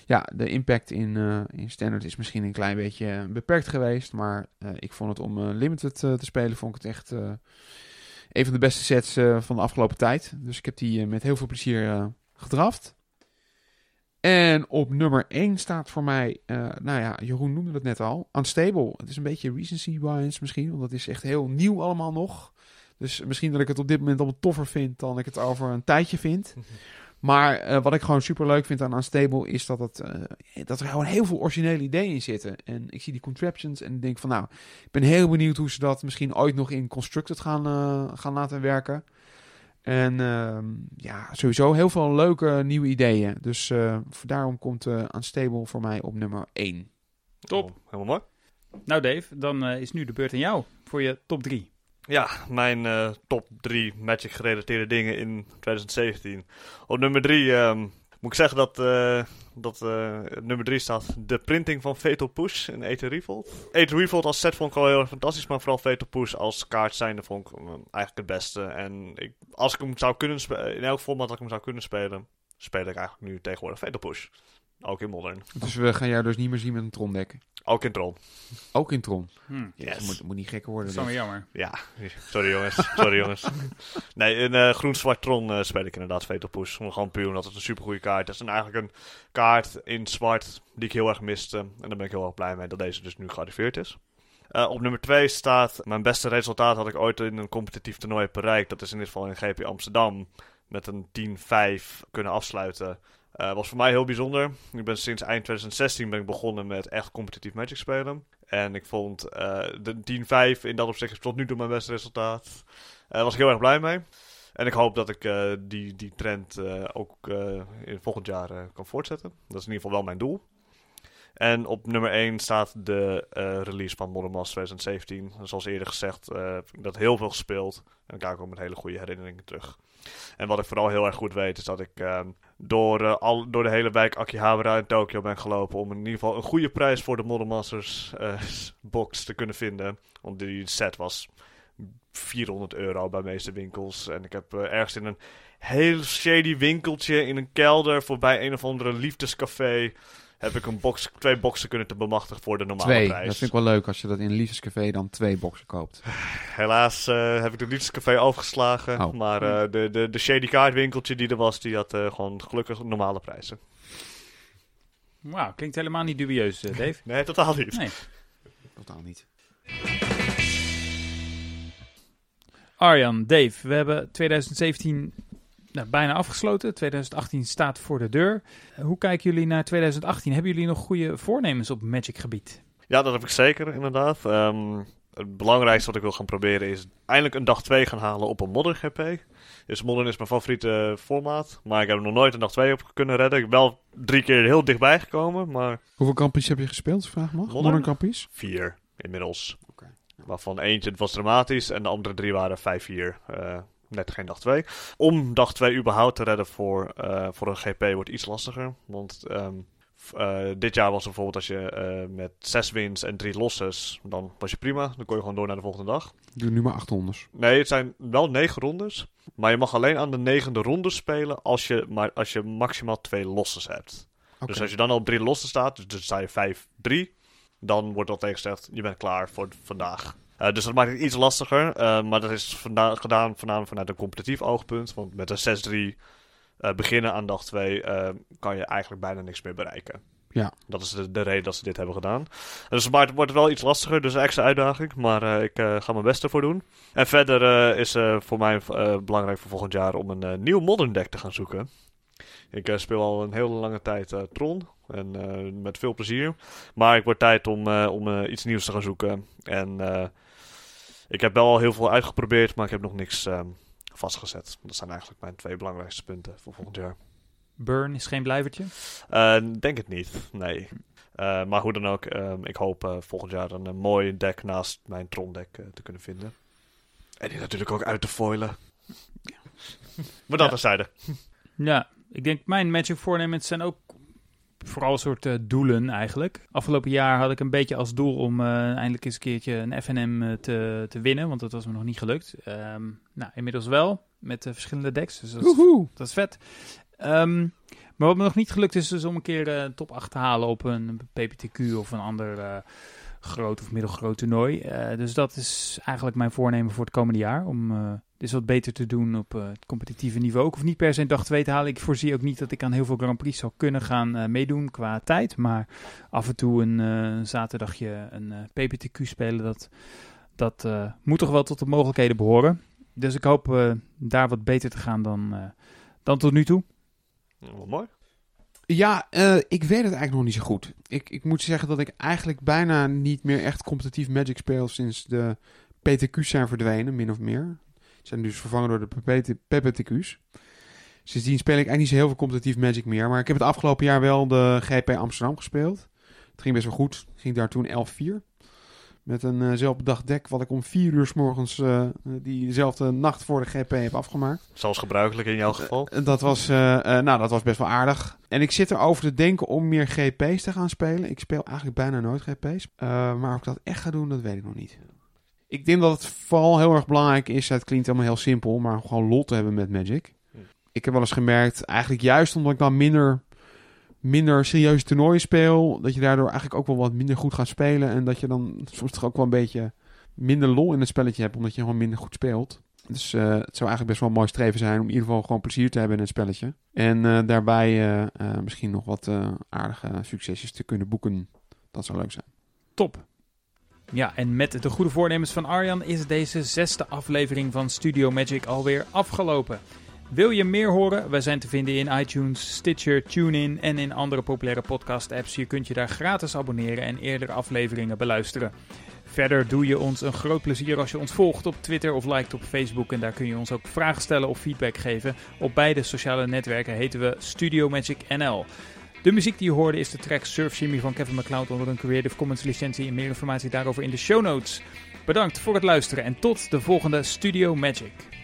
Ja, de impact in, uh, in standard is misschien een klein beetje beperkt geweest, maar ik vond het om limited te spelen, vond ik het echt een van de beste sets van de afgelopen tijd. Dus ik heb die met heel veel plezier gedraft. En op nummer 1 staat voor mij, nou ja, Jeroen noemde het net al, Unstable. Het is een beetje recency bias misschien, want het is echt heel nieuw allemaal nog. Dus misschien dat ik het op dit moment allemaal toffer vind dan ik het over een tijdje vind. Maar uh, wat ik gewoon super leuk vind aan Unstable is dat, het, uh, dat er gewoon heel veel originele ideeën in zitten. En ik zie die contraptions en denk van nou, ik ben heel benieuwd hoe ze dat misschien ooit nog in Constructed gaan, uh, gaan laten werken. En ehm, ja, sowieso heel veel leuke nieuwe ideeën. Dus daarom komt Unstable voor mij op nummer 1. Top. Oh, helemaal mooi. Nou Dave, dan is nu de beurt aan jou voor je top 3. Ja, mijn uh, top 3 Magic gerelateerde dingen in 2017. Op nummer 3 um, Moet ik zeggen dat, eh, dat eh, nummer 3 staat de printing van Fatal Push in Aether Revolt. Aether Revolt als set vond ik wel heel erg fantastisch, maar vooral Fatal Push als kaart zijnde vond ik hem eigenlijk het beste. En ik, als ik hem zou kunnen spelen, in elk format dat ik hem zou kunnen spelen, speel ik eigenlijk nu tegenwoordig Fatal Push. Ook in Modern. Dus we gaan jou dus niet meer zien met een Tron deck. Ook in Tron. Ook in Tron. Hm, Yes. Het moet, moet niet gekker dat worden. is dan dit. weer jammer. Ja, sorry jongens. Sorry jongens. <laughs> Nee, in eh, groen-zwart Tron eh, speel ik inderdaad Push. Gewoon puur omdat het een supergoeie kaart is. En eigenlijk een kaart in zwart die ik heel erg miste. En daar ben ik heel erg blij mee dat deze dus nu gearriveerd is. Eh, op nummer 2 staat mijn beste resultaat had ik ooit in een competitief toernooi bereikt. Dat is in dit geval in GP Amsterdam. Met een 10-5 kunnen afsluiten. Eh was voor mij heel bijzonder. Ik ben sinds eind 2016 ben ik begonnen met echt competitief Magic spelen. En ik vond eh, de 10-5 in dat opzicht tot nu toe mijn beste resultaat. Daar was ik heel erg blij mee. En ik hoop dat ik eh, die, die trend eh, ook eh, in volgend jaar eh, kan voortzetten. Dat is in ieder geval wel mijn doel. En op nummer 1 staat de eh, release van Modern Masters 2017. Zoals eerder gezegd, eh, heb ik dat heel veel gespeeld. En daar kom ik met hele goede herinneringen terug. En wat ik vooral heel erg goed weet, is dat ik eh, door, eh, al, door de hele wijk Akihabara in Tokio ben gelopen. om in ieder geval een goede prijs voor de Modern Masters eh, <laughs> box te kunnen vinden. Want die set was 400 euro bij de meeste winkels. En ik heb eh, ergens in een heel shady winkeltje in een kelder voorbij een of andere liefdescafé. Heb ik een box, twee boxen kunnen te bemachtigen voor de normale Twee. prijs. Dat vind ik wel leuk als je dat in een liefdescafé dan twee boxen koopt. Helaas eh, heb ik de liefdescafé overgeslagen. Oh. Maar eh, de, de, de shady kaartwinkeltje die er was, die had eh, gewoon gelukkig normale prijzen. Wauw, klinkt helemaal niet dubieus, Dave. <laughs> Nee, totaal niet. Nee. Totaal niet. Arjan, Dave, we hebben 2017 nou, bijna afgesloten. 2018 staat voor de deur. Eh, Hoe kijken jullie naar 2018? Hebben jullie nog goede voornemens op Magic gebied? Ja, dat heb ik zeker, inderdaad. Ehm, het belangrijkste wat ik wil gaan proberen is eindelijk een dag 2 gaan halen op een Modern GP. Dus Modern is mijn favoriete formaat. Maar ik heb er nog nooit een dag 2 op kunnen redden. Ik ben wel drie keer heel dichtbij gekomen, maar Hoeveel kampies heb je gespeeld, vraag mag? Modern? Modern kampies? vier inmiddels. Oké. Waarvan eentje was dramatisch en de andere drie waren 5-4. Eh, net geen dag 2. Om dag 2 überhaupt te redden voor, eh, voor een GP wordt iets lastiger. Want ehm, eh, dit jaar was bijvoorbeeld als je eh, met 6 wins en 3 losses, dan was je prima. Dan kon je gewoon door naar de volgende dag. Doe nu maar acht rondes. Nee, het zijn wel 9 rondes. Maar je mag alleen aan de negende ronde spelen als je, maar als je maximaal 2 losses hebt. Dus als je dan al op 3 lossen staat, dus, dus sta je 5-3, dan wordt al tegengezegd, je bent klaar voor vandaag. Eh, dus dat maakt het iets lastiger, eh, maar dat is vanda- gedaan voornamelijk vanuit een competitief oogpunt. Want met een 6-3 eh, beginnen aan dag 2 eh, kan je eigenlijk bijna niks meer bereiken. Ja. Dat is de, de reden dat ze dit hebben gedaan. Dus maar het wordt wel iets lastiger, dus een extra uitdaging. Maar ik ga mijn best ervoor doen. En verder is voor mij belangrijk voor volgend jaar om een nieuw modern deck te gaan zoeken. Ik speel al een hele lange tijd Tron. En met veel plezier. Maar ik word tijd om, om iets nieuws te gaan zoeken. En ik heb wel al heel veel uitgeprobeerd, maar ik heb nog niks ehm, vastgezet. Dat zijn eigenlijk mijn twee belangrijkste punten voor volgend jaar. Burn is geen blijvertje. Eh, denk het niet, nee. Eh, maar hoe dan ook, ehm, ik hoop eh, volgend jaar een, eh, mooi deck naast mijn Tron deck eh, te kunnen vinden. En die natuurlijk ook uit te foilen. maar dat Ja. terzijde. Ja, ik denk mijn Magic voornemens zijn ook vooral een soort eh, doelen eigenlijk. Afgelopen jaar had ik een beetje als doel om eh, eindelijk eens een keertje een FNM eh, te, te winnen, want dat was me nog niet gelukt. Ehm, nou, inmiddels wel, met verschillende decks, dus dat is, Woehoe! dat is vet. Ehm, maar wat me nog niet gelukt is, is om een keer top 8 te halen op een PPTQ of een ander groot of middelgroot toernooi. Eh, dus dat is eigenlijk mijn voornemen voor het komende jaar. Om eh dit wat beter te doen op eh, het competitieve niveau. Ik hoef niet per se een dag 2 te halen. Ik voorzie ook niet dat ik aan heel veel Grand Prix zal kunnen gaan meedoen qua tijd. Maar af en toe een zaterdagje een PPTQ spelen, dat, dat moet toch wel tot de mogelijkheden behoren. Dus ik hoop daar wat beter te gaan dan, dan tot nu toe. Ja, mooi. Ja, eh, ik weet het eigenlijk nog niet zo goed. Ik, ik moet zeggen dat ik eigenlijk bijna niet meer echt competitief Magic speel sinds de PTQ's zijn verdwenen, min of meer. Zijn dus vervangen door de PPT PPTQ's. Sindsdien speel ik eigenlijk niet zo heel veel competitief Magic meer. Maar ik heb het afgelopen jaar wel de GP Amsterdam gespeeld. Het ging best wel goed. Ik ging daar toen 11-4. Met een uh, zelfbedacht deck wat ik om vier uur s morgens uh, diezelfde nacht voor de GP heb afgemaakt. Zoals gebruikelijk in jouw geval. Uh, dat, was, nou, dat was best wel aardig. En ik zit erover te denken om meer GP's te gaan spelen. Ik speel eigenlijk bijna nooit GP's. maar of ik dat echt ga doen, dat weet ik nog niet. Ik denk dat het vooral heel erg belangrijk is. Het klinkt allemaal heel simpel, maar gewoon lol te hebben met Magic. Ik heb wel eens gemerkt, eigenlijk juist omdat ik dan minder minder serieuze toernooien speel, dat je daardoor eigenlijk ook wel wat minder goed gaat spelen. En dat je dan soms toch ook wel een beetje minder lol in het spelletje hebt, omdat je gewoon minder goed speelt. Dus uh, het zou eigenlijk best wel een mooi streven zijn om in ieder geval gewoon plezier te hebben in het spelletje. En uh, daarbij uh, misschien nog wat aardige succesjes te kunnen boeken. Dat zou leuk zijn. Top. Ja, en met de goede voornemens van Arjan is deze zesde aflevering van Studio Magic alweer afgelopen. Wil je meer horen? Wij zijn te vinden in iTunes, Stitcher, TuneIn en in andere populaire podcast-apps. Je kunt je daar gratis abonneren en eerdere afleveringen beluisteren. Verder doe je ons een groot plezier als je ons volgt op Twitter of liked op Facebook. En daar kun je ons ook vragen stellen of feedback geven. Op beide sociale netwerken heten we Studio Magic NL. De muziek die je hoorde is de track Surf Shimmy van Kevin MacLeod onder een Creative Commons licentie. En meer informatie daarover in de show notes. Bedankt voor het luisteren en tot de volgende Studio Magic.